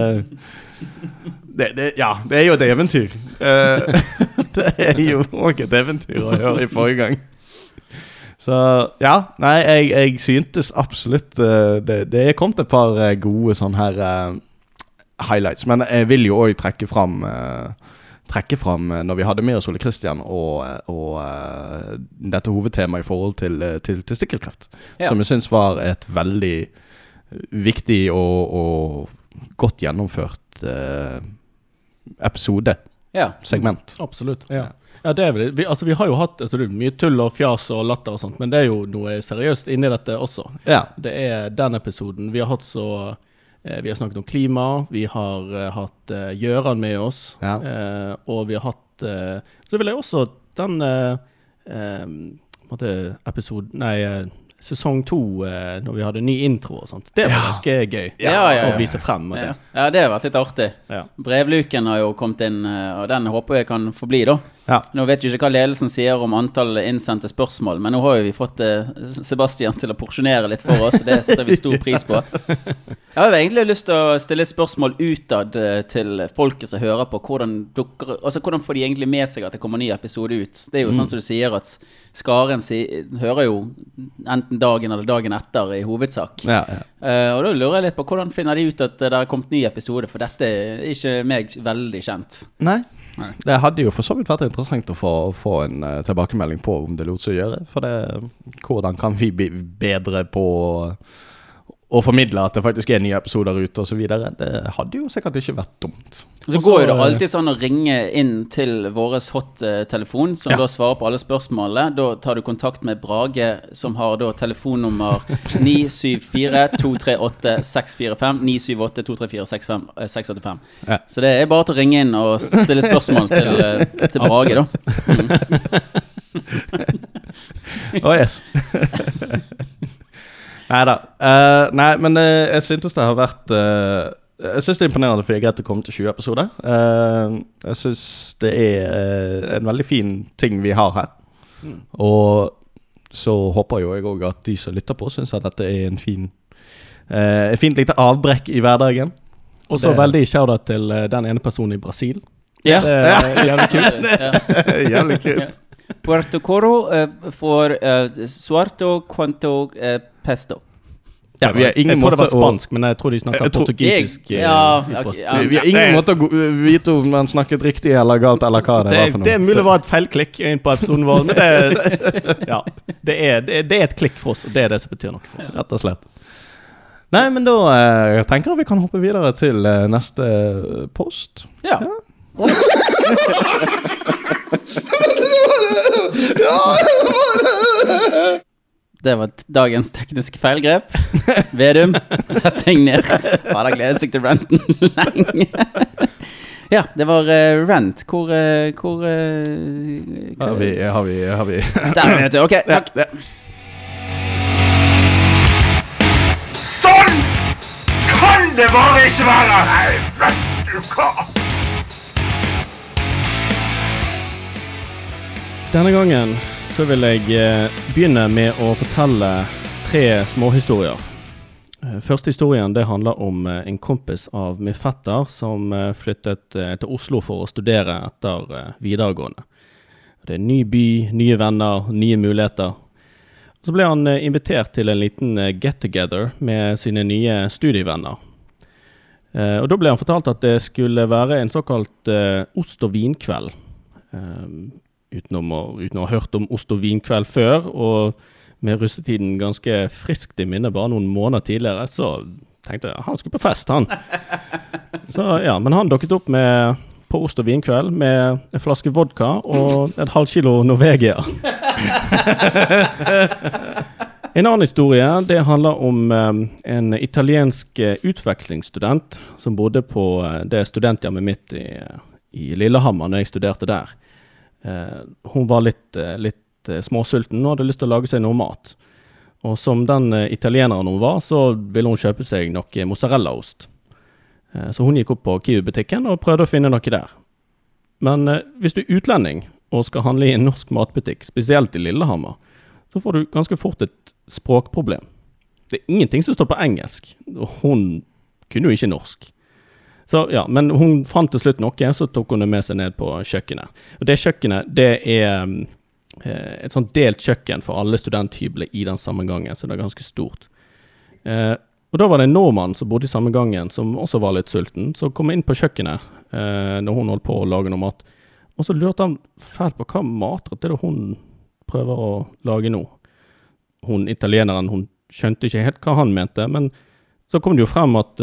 det, det, Ja, det er jo et eventyr. Uh, det er jo òg et eventyr å gjøre i forrige gang. Så ja, nei, jeg, jeg syntes absolutt uh, det, det er kommet et par eh, gode sånne her uh, highlights. Men jeg vil jo òg trekke fram Trekke fram når vi hadde med oss Ole Kristian og, og uh, dette hovedtemaet i forhold til, til testikkelkreft. Ja. Som jeg syns var et veldig viktig og, og godt gjennomført eh, episode. Ja. Segment. Absolutt. Ja. Ja, det er vel, vi, altså, vi har jo hatt altså, mye tull og fjas og latter og sånt, men det er jo noe seriøst inni dette også. Ja. Det er den episoden. Vi har hatt så eh, Vi har snakket om klima, vi har eh, hatt eh, Gjøran med oss, Ja. eh, og vi har hatt eh, Så vil jeg også den eh, eh, på måte episode Nei, eh, sesong to, eh, når vi hadde ny intro og sånt. Det var ganske gøy Ja, ja, ja. å vise frem. Ja. det. ja, det har vært litt artig. Ja. Brevluken har jo kommet inn, eh, og den håper jeg kan forbli, da. Ja. Nå vet vi ikke hva ledelsen sier om antall innsendte spørsmål, men nå har vi fått eh, Sebastian til å porsjonere litt for oss, og det setter vi stor pris på. Jeg har egentlig lyst til å stille et spørsmål utad eh, til folket som hører på. Hvordan, dukker, altså, hvordan får de egentlig med seg at det kommer ny episode ut? Det er jo sånn som du sier, at skaren si, hører jo enten dagen eller dagen etter, i hovedsak. Ja, ja. Uh, og da lurer jeg litt på hvordan finner de ut at det er kommet ny episode, for dette er ikke meg veldig kjent. Nei. Nei. Det hadde jo for så vidt vært interessant å få, få en uh, tilbakemelding på om det lot seg gjøre. For det, hvordan kan vi bli bedre på å formidle at det faktisk er nye episoder ute osv. Det hadde jo sikkert ikke vært dumt. Så går jo det eh, alltid sånn å ringe inn til vår hot-telefon, som Ja. da svarer på alle spørsmålene. Da tar du kontakt med Brage, som har da telefonnummer 974-238-645. 978-234-685. Ja. Så det er bare til å ringe inn og stille spørsmål til, eh, til Brage, da. Å, yes. Neida. Uh, nei men uh, jeg syntes det har vært uh, Jeg syns det er imponerende for jeg greit å komme til 20 episoder. Eh, jeg syns det er eh, en veldig fin ting vi har her. Og så håper jo jeg òg at de som lytter på, syns at dette er en fin eh, Et fint lite avbrekk i hverdagen. Og så veldig shout-out til eh, den ene personen i Brasil. Ja, Det er jævlig kult. Ja. Jævlig kult. Puerto Coro uh, for uh, suarto quanto uh, pesto. Ja, vi har ingen jeg tror det var spansk, men jeg tror de snakker tror- portugisisk. Jeg, Ja, okay, ja. Vi, vi har ingen måte å vite om man snakket riktig eller galt, eller hva det, Det, var for noe. det er mulig det var et feilklikk inn på episoden vår, men det, ja, det, er, det, er, det er et klikk for oss, og det er det som betyr noe for oss. Rett og slett. Nei, men da eh, tenker jeg vi kan hoppe videre til eh, neste post. Ja. Ja. Det var dagens tekniske feilgrep. Vedum, sett deg ned. Han har gledet seg til ranten lenge. Ja, det var uh, Rent. Hvor, uh, hvor uh, Har vi, har vi, har vi. Der, vet du. Ok, Ja, takk. Sånn kan det bare ikke være! Nei, vet du hva? Denne gangen så vil jeg eh, begynne med å fortelle tre småhistorier. Eh, Første historien det handler om eh, en kompis av min fetter som flyttet til Oslo for å studere etter videregående. Det er ny by, nye venner, nye muligheter. Så ble han invitert til en liten eh, get together med sine nye studievenner. Og Da ble han fortalt at det skulle være en såkalt ost og vinkveld. Utenom å, uten å ha hørt om ost og vinkveld før, og med russetiden ganske friskt i minne bare noen måneder tidligere, så tenkte jeg han skulle på fest, han. Så ja, Men han dukket opp med, på ost og vinkveld med en flaske vodka og et halvt kilo Norvegia. En annen historie det handler om eh, en italiensk eh, utvekslingsstudent som bodde på eh, det studenthjemmet mitt i, i Lillehammer når jeg studerte der. Eh, hun var litt, eh, litt eh, småsulten og hadde lyst til å lage seg noe mat. Og som den italieneren hun var, så ville hun kjøpe seg noe mozzarellaost. Så hun gikk opp på Kiwi-butikken og prøvde å finne noe der. Men hvis du er utlending og skal handle i en norsk matbutikk, spesielt i Lillehammer, så får du ganske fort et språkproblem. Det er ingenting som står på engelsk, og hun kunne jo ikke norsk. Så ja, Men hun fant til slutt noe, så tok hun det med seg ned på kjøkkenet. Og Det kjøkkenet det er eh, et sånt delt kjøkken for alle studenthybler i den samme gangen, så det er ganske stort. Eh, og Da var det en nordmann som bodde i samme gangen, som også var litt sulten, som kom inn på kjøkkenet eh, når hun holdt på å lage noe mat. Og så lurte han fælt på hva matrett er det hun prøver å lage nå. Hun italieneren hun skjønte ikke helt hva han mente, men så kom det jo frem at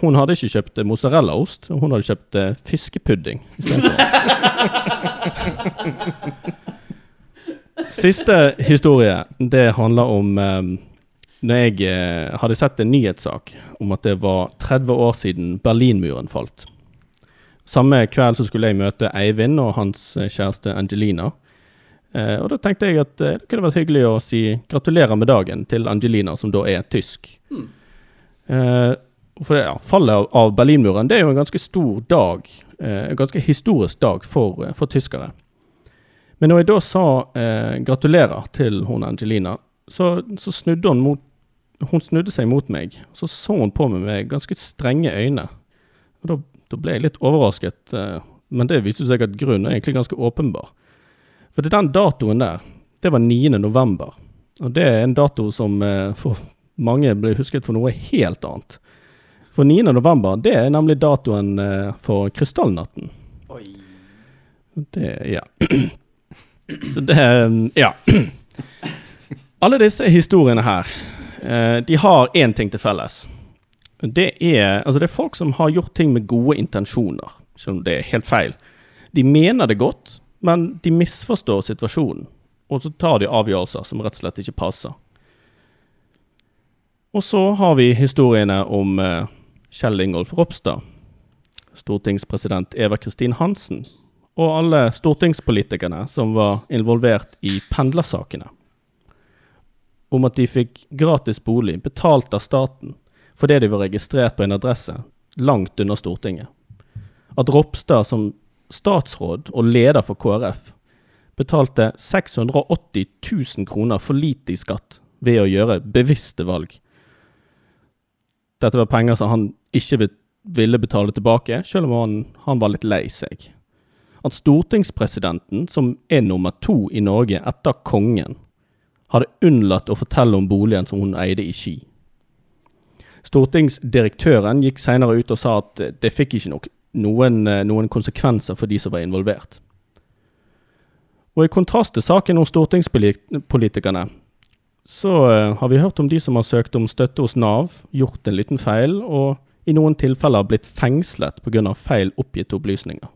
hun hadde ikke kjøpt mozzarellaost, hun hadde kjøpt eh, fiskepudding istedenfor. Siste historie, det handler om um, når jeg eh, hadde sett en nyhetssak om at det var 30 år siden Berlinmuren falt. Samme kveld så skulle jeg møte Eivind og hans eh, kjæreste Angelina. Eh, og da tenkte jeg at eh, det kunne vært hyggelig å si gratulerer med dagen til Angelina, som da er tysk. Eh, for ja, Fallet av, av Berlinmuren det er jo en ganske stor dag, eh, en ganske historisk dag for, eh, for tyskere. Men når jeg da sa eh, gratulerer til hun Angelina, så, så snudde hun mot Hun snudde seg mot meg, så så hun på meg med ganske strenge øyne. Og da, da ble jeg litt overrasket, eh, men det viste seg at grunnen er egentlig ganske åpenbar. For det er den datoen der, det var 9. november. Og det er en dato som eh, for mange blir husket for noe helt annet. For 9. november, det er nemlig datoen eh, for krystallnatten. Det, ja. Så det, ja. Alle disse historiene her, eh, de har én ting til felles. Det er, altså det er folk som har gjort ting med gode intensjoner, selv om det er helt feil. De mener det godt, men de misforstår situasjonen, og så tar de avgjørelser som rett og slett ikke passer. Og så har vi historiene om eh, Kjell Ingolf Ropstad, stortingspresident Eva Kristin Hansen, og alle stortingspolitikerne som var involvert i pendlersakene. Om at de fikk gratis bolig betalt av staten fordi de var registrert på en adresse langt unna Stortinget. At Ropstad som statsråd og leder for KrF betalte 680 000 kroner for lite i skatt ved å gjøre bevisste valg. Dette var penger som han ikke ville betale tilbake, selv om han, han var litt lei seg. At stortingspresidenten, som er nummer to i Norge etter kongen, hadde unnlatt å fortelle om boligen som hun eide i Ski. Stortingsdirektøren gikk senere ut og sa at det fikk ikke nok, noen, noen konsekvenser for de som var involvert. Og I kontrast til saken om stortingspolitikerne, så eh, har vi hørt om de som har søkt om støtte hos Nav, gjort en liten feil, og i noen tilfeller blitt fengslet pga. feil oppgitte opplysninger.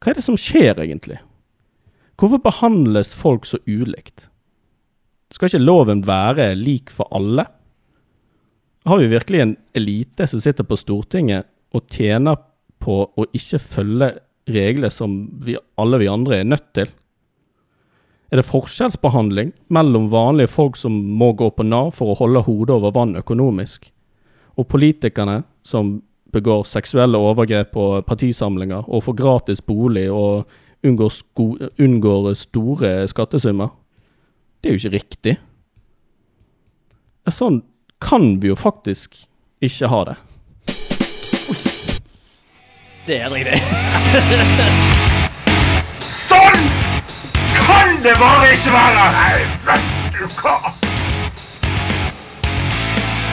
Hva er det som skjer egentlig? Hvorfor behandles folk så ulikt? Skal ikke loven være lik for alle? Har vi virkelig en elite som sitter på Stortinget og tjener på å ikke følge regler som vi, alle vi andre er nødt til? Er det forskjellsbehandling mellom vanlige folk som må gå på Nav for å holde hodet over vann økonomisk, og politikerne som begår seksuelle overgrep på partisamlinger og får gratis bolig og unngår, sko unngår store skattesummer? Det er jo ikke riktig. Sånn kan vi jo faktisk ikke ha det. Det er riktig. Sånn kan det bare ikke være! Nei, vet du hva?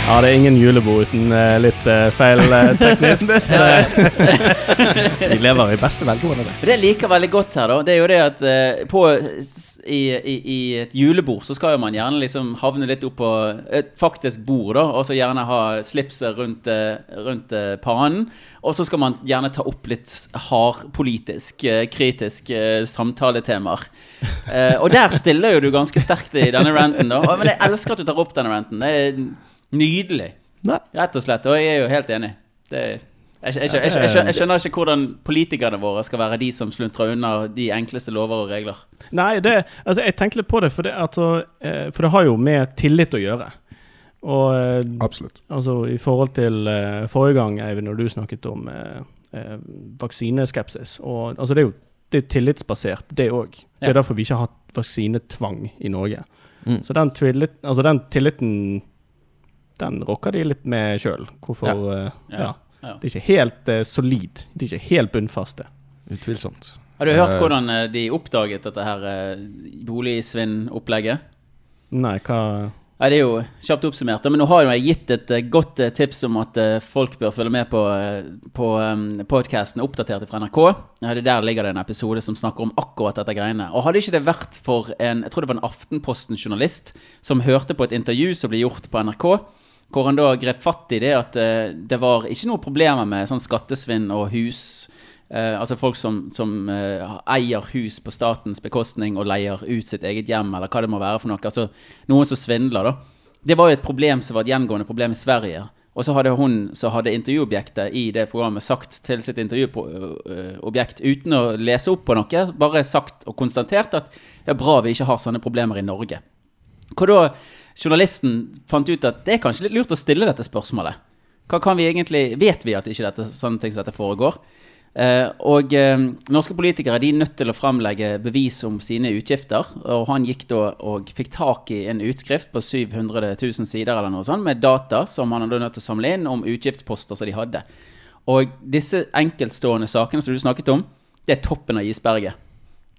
Ja, det er ingen julebord uten uh, litt uh, feil uh, teknisk. Vi lever i beste velgående. det. Jeg liker veldig godt her, da, det er jo det at på, i, i, I et julebord så skal jo man gjerne liksom havne litt opp på et faktisk bord, da, og så gjerne ha slipset rundt, rundt pannen. Og så skal man gjerne ta opp litt hardpolitisk, kritisk samtaletemaer. Eh, og der stiller jo du ganske sterkt i denne ranten, da. Og- Men jeg elsker at du tar opp denne ranten. Det er nydelig. Nei. Rett og slett. Og jeg er jo helt enig. Det jeg, jeg, jeg, jeg, jeg, jeg skjønner ikke hvordan politikerne våre skal være de som sluntrer unna de enkleste lover og regler. Nei, det, altså, jeg tenker litt på det, for det, altså, eh, for det har jo med tillit å gjøre. Og eh, Absolutt. altså, i forhold til uh, forrige gang, Eivind, når du snakket om uh, uh, vaksineskepsis og, altså, Det er jo det er tillitsbasert, det òg. Det Ja. er derfor vi ikke har hatt vaksinetvang i Norge. Mm. Så den, tillit, altså, den tilliten den rokker de litt med sjøl. Hvorfor eh, Ja. ja. Ja. Det er ikke helt uh, solid. De er ikke helt bunnfaste. Utvilsomt. Har du hørt Eh. hvordan de oppdaget dette her boligsvinnopplegget? Nei, hva Nei, Det er jo kjapt oppsummert. Men nå har jeg gitt et godt tips om at folk bør følge med på, på um, podkasten oppdatert fra NRK. Ja, det Der ligger det en episode som snakker om akkurat dette greiene. Og hadde ikke det vært for en jeg tror det var en Aftenposten-journalist som hørte på et intervju som ble gjort på NRK, hvor han da grep fatt i det at uh, det var ikke noe problemer med sånn skattesvinn og hus Uh, altså folk som, som uh, eier hus på statens bekostning og leier ut sitt eget hjem, eller hva det må være for noe. Altså noen som svindler, da. Det var jo et problem som var et gjengående problem i Sverige. Og så hadde hun som hadde intervjuobjektet i det programmet, sagt til sitt intervjuobjekt uten å lese opp på noe, bare sagt og konstatert at det er bra vi ikke har sånne problemer i Norge. Hvor da journalisten fant ut at det er kanskje litt lurt å stille dette spørsmålet. Hva kan vi egentlig Vet vi at ikke dette, sånne ting som dette foregår? Eh, og eh, norske politikere de er nødt til å fremlegge bevis om sine utgifter. Og han gikk da og fikk tak i en utskrift på 700 000 sider eller noe sånt, med data som han hadde nødt til å samle inn om utgiftsposter som de hadde. Og disse enkeltstående sakene som du snakket om, det er toppen av isberget.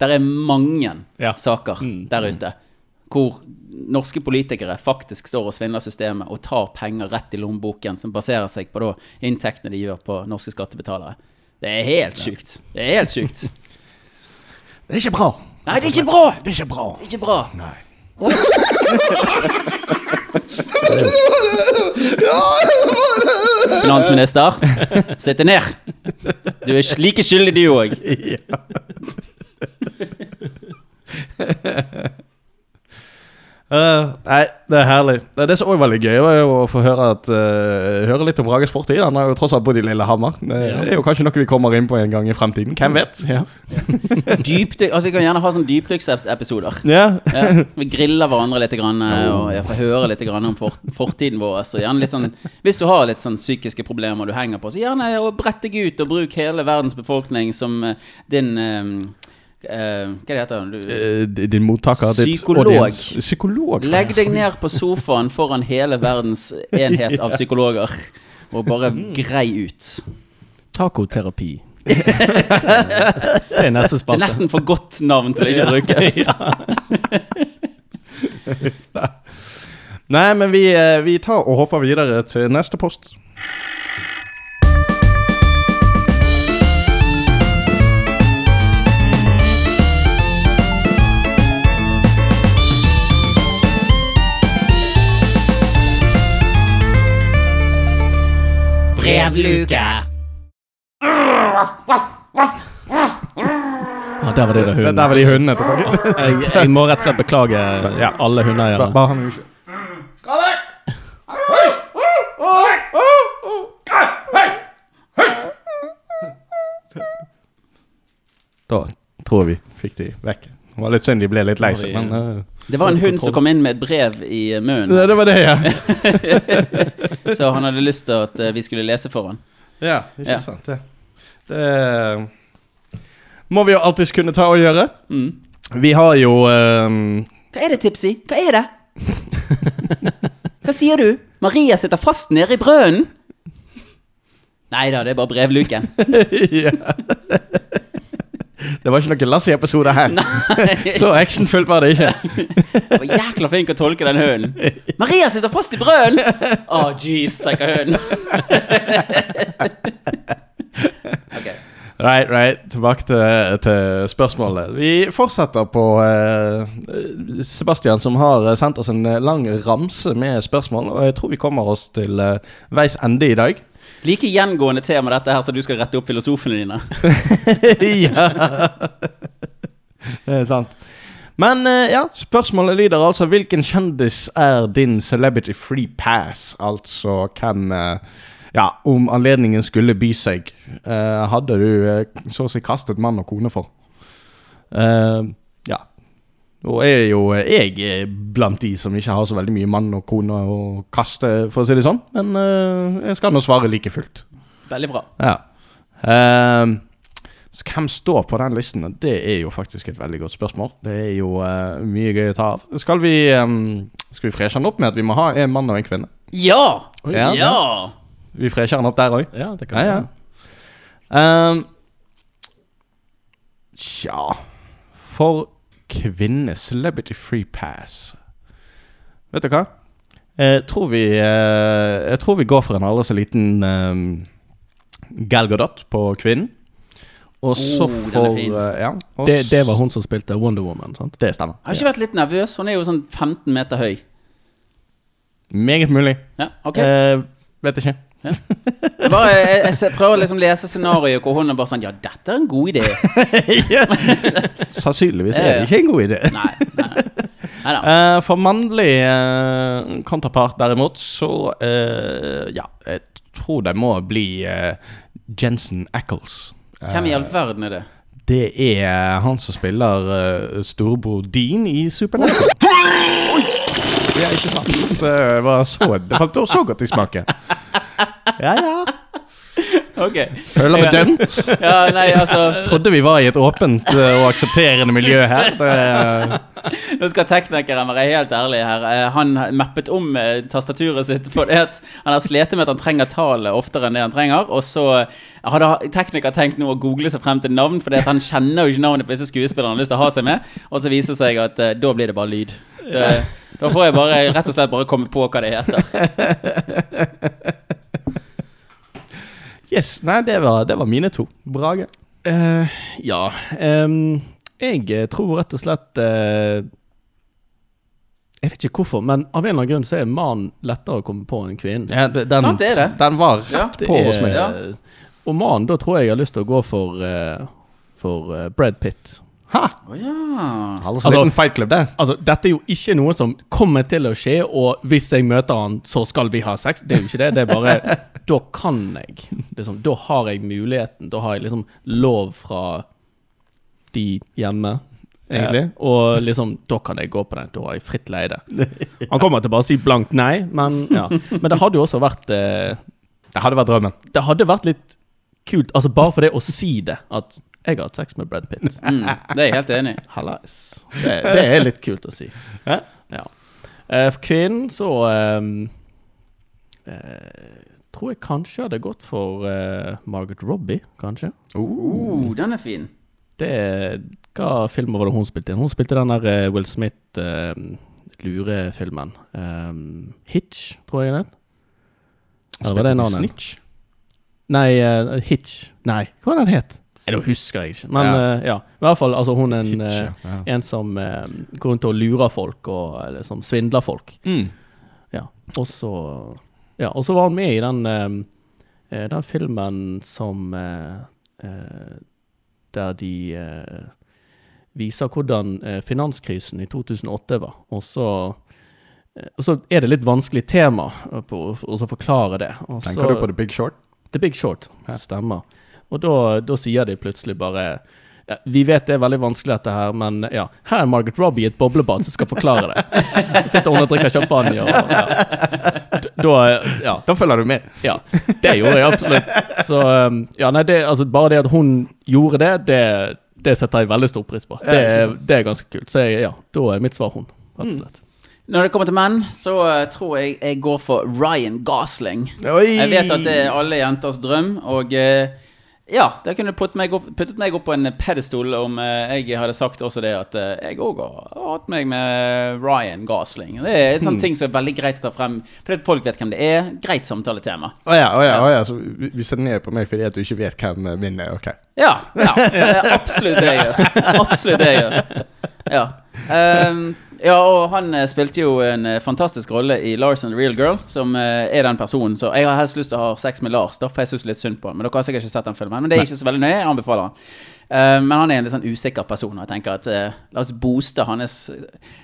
Der er mange Ja. saker der ute hvor norske politikere faktisk står og svindler systemet og tar penger rett i lommeboken, som baserer seg på da inntektene de gjør på norske skattebetalere. Det er helt sjukt. Det er helt sjukt. Det er ikke bra. Nei, det er ikke bra! Det er ikke bra. Det er ikke bra. Nei. Finansminister, deg ned. Du er like skyldig, du òg. Eh, nei, det er herlig. Det, det som òg var veldig gøy, var jo å få høre, at, uh, høre litt om Rages fortid. Han har jo tross alt bodd i Lillehammer. Det Ja. er jo kanskje noe vi kommer inn på en gang i fremtiden. Hvem vet? Ja. Dypdyk, Altså, vi kan gjerne ha sånn dypdykksepisoder. Ja. Ja, vi griller hverandre litt grann, eh, og jeg får høre litt grann om fort, fortiden vår. Så gjerne litt sånn, hvis du har litt sånn psykiske problemer du henger på, så gjerne brett deg ut og bruk hele verdens befolkning som din eh, eh, Hva heter han? Du, Eh, Din mottaker, Psykolog. Ditt Psykolog. legg deg ned på sofaen foran hele verdens enhet av psykologer og bare grei ut. Tacoterapi. det er neste Det spalte. er nesten for godt navn til å ikke brukes. Nei, men vi, eh, vi tar og hopper videre til neste post. brevluke. Ah, der var det hunden. Der var de hundene. Jeg, jeg må rett og slett beklage Ja. alle hundeeiere. Bare han ikke. Da tror jeg vi fikk de vekk. Det var litt synd de ble litt lei seg, men eh, Det var en hund som kom inn med et brev i eh, munnen, det, det var det, ja. så han hadde lyst til at eh, vi skulle lese for han. ja, ikke Ja. sant, det. Det må vi jo alltids kunne ta og gjøre. Mm. Vi har jo um... Hva er det, Tipsy? Hva er det? Hva sier du? Maria sitter fast nede i brønnen? Nei da, det er bare brevluken. Det var ikke noen Lassie-episode her. Så actionfullt var det ikke. Jeg var jækla flink å tolke den hønen. Maria sitter fast i brønnen! Å, jeez, tenker hønen. okay. Right, right. Tilbake til, til spørsmålet. Vi fortsetter på eh, Sebastian, som har sendt oss en lang ramse med spørsmål. Og jeg tror vi kommer oss til eh, veis ende i dag. Like gjengående tema dette her, så du skal rette opp filosofene dine. ja. Det er sant. Men eh, ja, spørsmålet lyder altså Hvilken kjendis er din celebrity free pass? Altså hvem eh, Ja, om anledningen skulle by seg, eh, hadde du så å si kastet mann og kone for? Ja. Og er jo jeg er blant de som ikke har så veldig mye mann og kone å kaste, for å si det sånn. Men uh, jeg skal nå svare like fullt. Veldig bra. Ja. Uh, så hvem står på den listen? Det er jo faktisk et veldig godt spørsmål. Det er jo uh, mye gøy å ta av. Skal vi, um, skal vi freshe den opp med at vi må ha en mann og en kvinne? Ja! Ja. Ja! Vi fresher den opp der òg? Ja, det kan vi ja. ja. Um, Tja For kvinne Celebrity free pass Vet du hva? Jeg tror vi eh, Jeg tror vi går for en aldri så liten um, Gal Gadot på kvinnen. Og så Oh, for eh, ja, Det, det var hun som spilte Wonder Woman, sant? Det stemmer. Jeg Har ikke vært litt nervøs. Hun er jo sånn 15 meter høy. Meget mulig. Ja, ok. Eh, vet ikke. Bare, jeg, jeg jeg prøver å liksom lese scenarioet hvor hun er bare sånn Ja, dette er en god idé. Sannsynligvis er det ikke en god idé. Nei, nei, nei. Neida. Eh, for mannlig uh, kontrapart derimot, så uh, Ja, jeg tror det må bli eh, Jensen Ackles. Hvem i all verden er det? Det er han som spiller uh, storebror Dean i Supernatural. Ja, ikke sant? Det var så Det falt så godt i smaken. Ja, ja. Ok. Føler meg dømt. Ja, nei, altså Trodde vi var i et åpent eh, og aksepterende miljø her. Det, Nå skal teknikeren være helt ærlig her. Eh, Han mappet om eh, tastaturet sitt fordi han har slitt med at han trenger tallet oftere enn det han trenger. Og så hadde tekniker tenkt nå å google seg frem til navn, fordi at han kjenner jo ikke navnet på disse skuespillerne han har lyst til å ha seg med. Og så viser det seg at da blir det bare lyd. Det, da får jeg bare rett og slett bare komme på hva det heter. yes, nei, det var, det var mine to. Brage. Uh, ja Um, Jeg eh, tror rett og slett uh, Jeg vet ikke hvorfor, men av en eller annen grunn så er mannen lettere å komme på enn kvinnen. Ja, den, Sant, det er det. den var rett Ja, på er- hos meg. Ja. Og mannen, da tror jeg jeg har lyst til å gå for uh, For Brad Pitt. Ha! Oh, ja. Altså, Altså- liten fight club, det. Altså, dette er jo ikke noe som kommer til å skje, og hvis jeg møter han, så skal vi ha sex. Det er jo ikke det. Det er bare Da kan jeg. Liksom, da har jeg muligheten. Da har jeg liksom lov fra de hjemme, egentlig. Og liksom, da kan jeg gå på den. Da har jeg fritt leide. Han kommer til bare å si blankt nei, men ja. Men det hadde jo også vært eh, Det hadde vært drømmen. Det hadde vært litt kult, altså bare for det å si det, at jeg har hatt sex med Brad Pitt. Mm, det er jeg helt enig i. Hallais. Det, det er litt kult å si. Ja. Ja. Eh, for kvinnen så um, uh, tror jeg kanskje hadde gått for uh, Margaret Robbie, kanskje. Uh, den er fin. Det Hva filmer var det hun spilte inn? Hun spilte den der Will Smith-lurefilmen. Ehm, Hitch, tror jeg den het. Eller var det navnet? Snitch. Nei, Hitch. Nei, hva var den het? Nei, Det husker jeg ikke. Men Ja. Uh, ja. i hvert fall altså, hun er en, ja. en som uh, går rundt og lurer folk og eller, som svindler folk. Mm. Ja. Og så ja, og så var han med i den, den filmen som Der de viser hvordan finanskrisen i 2008 var. Og så og så er det litt vanskelig tema å forklare det. Også, Tenker du på The Big Short? The Big Short, Ja. stemmer. Og da, da sier de plutselig bare ja, Vi vet det er veldig vanskelig, dette her, men ja. Her er Margaret Robbie i et boblebad som skal forklare det. Sitter hun og drikker champagne og ja. Da Ja. Da følger du med. Ja, det gjorde jeg absolutt. Så um, ja, nei, det, altså, bare det at hun gjorde det, det, det setter jeg veldig stor pris på. Det, det er ganske kult. Så jeg, ja, da er mitt svar hun, rett og slett. Når det kommer til menn, så eh, tror jeg jeg går for Ryan Gosling. Oi! Jeg vet at det er alle jenters drøm, og eh, ja, det kunne puttet meg opp, puttet meg opp på en pedestol om eh, jeg hadde sagt også det at eh, jeg òg har hatt meg med Ryan Gosling. Det er en sånn ting som er veldig greit å ta frem, fordi folk vet hvem det er. Greit samtaletema. Å ja, å ja, å ja. Så vi vi ser ned på meg fordi at du ikke vet hvem eh, min er. Ok. Ja, ja, det er absolutt det jeg gjør. Absolutt det jeg gjør. Ja. Ehm, ja, og han eh, spilte jo en eh, fantastisk rolle i Lars and the Real Girl, som eh, er den personen. Så jeg har helst lyst til å ha sex med Lars, da, for jeg syns litt synd på han. Men dere har sikkert ikke sett den filmen. Men det er ikke så veldig nøye. Jeg anbefaler han. Ehm, men han er en litt sånn usikker person, og jeg tenker at uh, la oss booste hans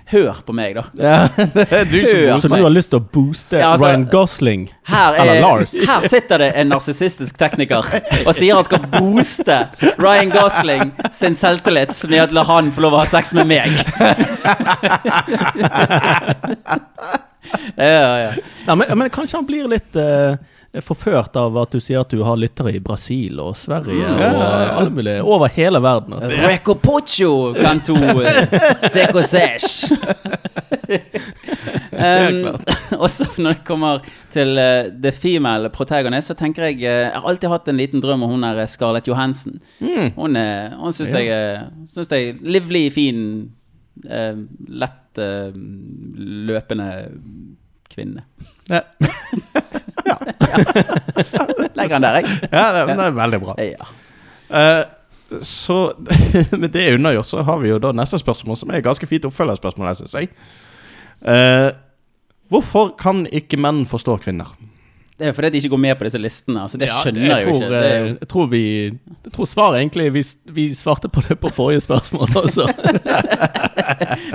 Hør på meg, da. du Så du har lyst til å booste Ja, altså- Ryan Gosling? Her, Eller er, Lars? her sitter det en narsissistisk tekniker og sier han skal booste Ryan Gosling sin selvtillit med å la han få lov å ha sex med meg. ja, ja. Ja, men, men kanskje han blir litt eh, forført av at du sier at du har lyttere i Brasil og Sverige og alle mulige over hele verden. Altså. Recopocho canto secosesh. um, og så når det kommer til uh, the female protagonist, så tenker jeg uh, Jeg har alltid hatt en liten drøm om hun der Scarlett Johansen. Hun, uh, hun syns jeg Synes jeg er livlig, fin, uh, lett uh, løpende kvinne. Ja, Legger den der, jeg. ja det, det er veldig bra. Ja. Eh, så med det unnagjort, så har vi jo da neste spørsmål, som er et ganske fint oppfølgerspørsmål, syns jeg. Eh, hvorfor kan ikke menn forstå kvinner? Det er jo fordi de ikke går med på disse listene. Altså, det Ja, skjønner jeg jeg jo ikke. Det eh, jo, Jeg tror vi Jeg tror svaret egentlig Vi, vi svarte på det på forrige spørsmål også.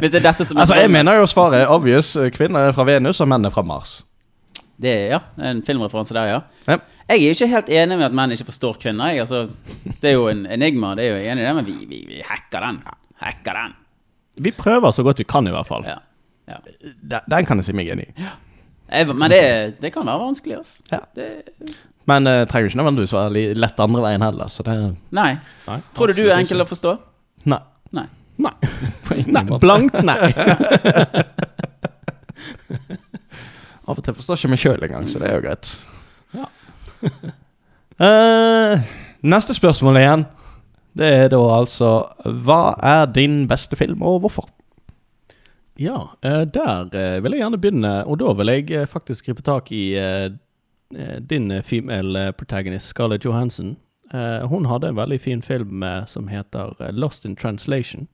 Altså, Jeg mener jo svaret er obvious. Kvinner er fra Venus, og menn er fra Mars. Det er, ja, en filmreferanse der, ja. Ja. Jeg er jo ikke helt enig med at menn ikke forstår kvinner. Jeg, altså, det er jo en enigma, det er jo enig i det, men vi, vi, vi hacker den. Hacker den. Vi prøver så godt vi kan, i hvert fall. Ja. ja. Den, den kan jeg si meg enig i. Men det, det kan være vanskelig, altså. Ja. Det, Men uh, trenger ikke nødvendigvis være lett andre veien heller. Så det nei. Nei, Tror du du er enkel å forstå? Nei. Nei. Nei. På ingen nei. måte. Blankt nei. Av og til forstår ikke meg sjøl engang, så det er jo greit. Ja. uh, neste spørsmål igjen. Det er da altså Hva er din beste film, og hvorfor? Ja, uh, der uh, vil jeg gjerne begynne, og da vil jeg faktisk gripe tak i din female protagonist, Scarlett Johansson. Eh, hun hadde en veldig fin film som heter Lost in Translation.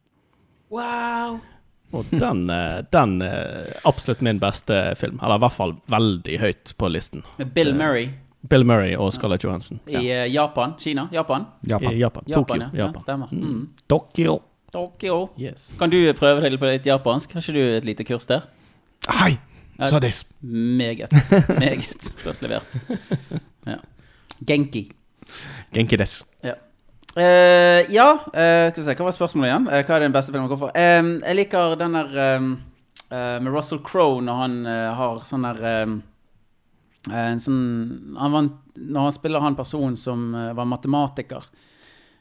Wow. Og den, eh, den er absolutt min beste film. Eller i hvert fall veldig høyt på listen. Med Bill Murray Bill Murray og Scarlett Johansson. i eh, Japan. Kina? Japan? I Japan. Tokyo. Japan, ja. Japan. ja. Stemmer. Mm. Tokyo. Tokyo. Yes. Kan du prøve deg på litt japansk? Har ikke du et lite kurs der? Hei! Ja. Så det. Meget. Meget flott levert. Ja. Genki. Genki des. Ja. Eh, ja, uh, skal vi se, hva var spørsmålet igjen? Uh, hva er den beste filmen? å gå for? jeg liker den der med Russell Crowe når han har sånn der en sånn han var, Når han spiller han personen som var matematiker.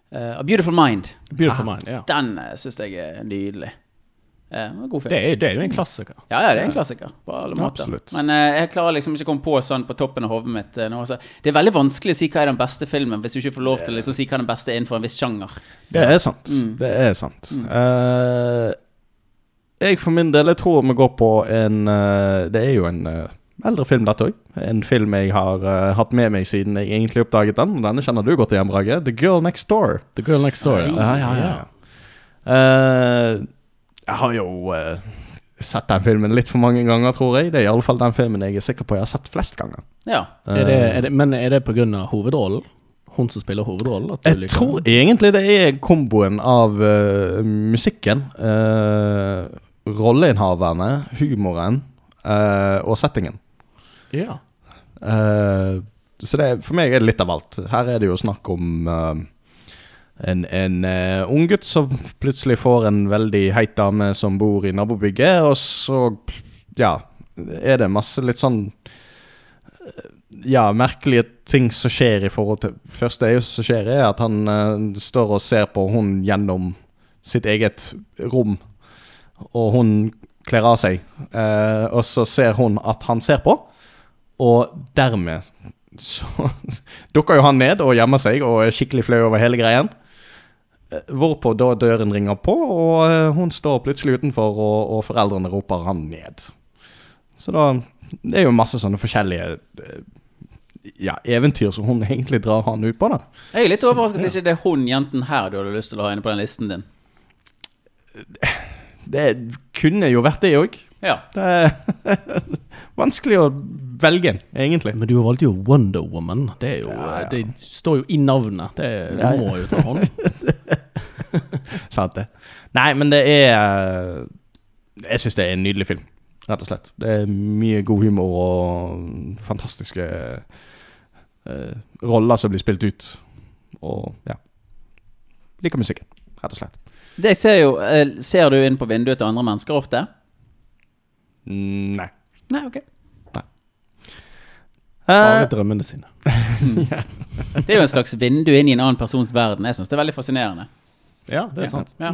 A Beautiful Mind. Beautiful Mind. Ja. Den uh, syns jeg er nydelig. Eh, en god film. Det, er, det er jo en klassiker. Ja, ja, det er en klassiker på alle måter. Absolutt. Men eh, jeg klarer liksom ikke å komme på sånn på toppen av hodet mitt. eh, nå. Det er veldig vanskelig å si hva er den beste filmen, hvis du ikke får lov til å liksom, si hva er den beste innenfor en viss sjanger. Det er sant. Mm. Det er sant. Eh, jeg for min del, jeg tror vi går på en uh, Det er jo en uh, eldre film, dette òg. En film jeg har uh, hatt med meg siden jeg egentlig oppdaget den. og Denne kjenner du godt igjen, Brage. The Girl Next Door. The Girl Next Door. Ja, ja, ja. Eh, jeg har jo eh, sett den filmen litt for mange ganger, tror jeg. Det er i alle fall den filmen jeg er sikker på jeg har sett flest ganger. Ja. Er det, er det, men er det pga. hovedrollen? Hun som spiller hovedrollen? At Jeg liker tror egentlig det er komboen av uh, musikken, uh, rolleinnehaverne, humoren uh, og settingen. Ja. Uh, så det, for meg er det litt av alt. Her er det jo snakk om eh, en, en uh, ung gutt som plutselig får en veldig heit dame som bor i nabobygget, og så ja, er det masse litt sånn eh, ja, merkelige ting som skjer i forhold til første er jo som skjer, er at han uh, står og ser på hun gjennom sitt eget rom, og hun kler av seg. Uh, og så ser hun at han ser på, og dermed så dukker jo han ned og gjemmer seg og er skikkelig flau over hele greien. Eh, Hvorpå da døren ringer på, og eh, hun står plutselig utenfor, og, og foreldrene roper han ned. Så da Det er jo masse sånne forskjellige eh, ja, eventyr som hun egentlig drar han ut på, da. Jeg er litt overrasket at ikke det er hun jenten her du hadde lyst til å ha inne på den listen din. Det kunne jo vært det òg. Ja. Det vanskelig å velge, en, egentlig. Men du valgte jo Wonder Woman. Det, er jo, det står jo i navnet. Det du Ja, ja. må jo ta hånd. Sant det. Nei, men det er Jeg syns det er en nydelig film, rett og slett. Det er mye god humor og fantastiske uh, roller som blir spilt ut. Og ja. Liker musikken, rett og slett. Det ser jo eh, Ser du inn på vinduet til andre mennesker ofte? Mm, nei. Nei, ok. Bare Eh, drømmene sine. Det er jo en slags vindu inn i en annen persons verden. Jeg syns det er veldig fascinerende. Ja, det er sant. Ja.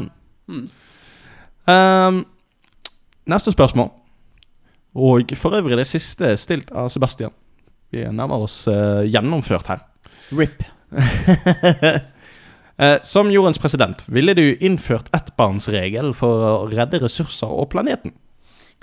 Mm. Um, neste spørsmål. Og for øvrig det siste stilt av Sebastian. Vi nærmer oss uh, gjennomført her. RIP. uh, som jordens president, ville du innført ettbarnsregel for å redde ressurser og planeten?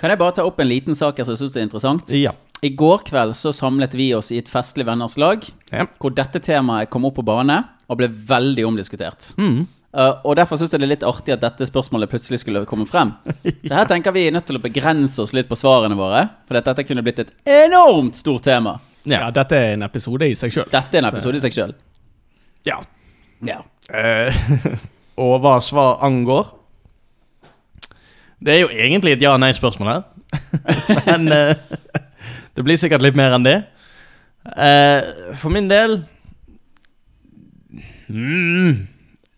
Kan jeg bare ta opp en liten sak her som jeg syns er interessant? Ja. I går kveld så samlet vi oss i et festlig venners lag, Ja. hvor dette temaet kom opp på bane og ble veldig omdiskutert. Mm. Uh, og Derfor syns jeg det er litt artig at dette spørsmålet plutselig skulle komme frem. Så her tenker vi er nødt til å begrense oss litt på svarene våre, for dette kunne blitt et enormt stort tema. Ja, dette er en episode i seg sjøl. Dette er en episode i seg sjøl. ja. Ja. Uh, og hva svar angår Det er jo egentlig et ja-nei-spørsmål her. Men uh, det blir sikkert litt mer enn det. Uh, for min del mm,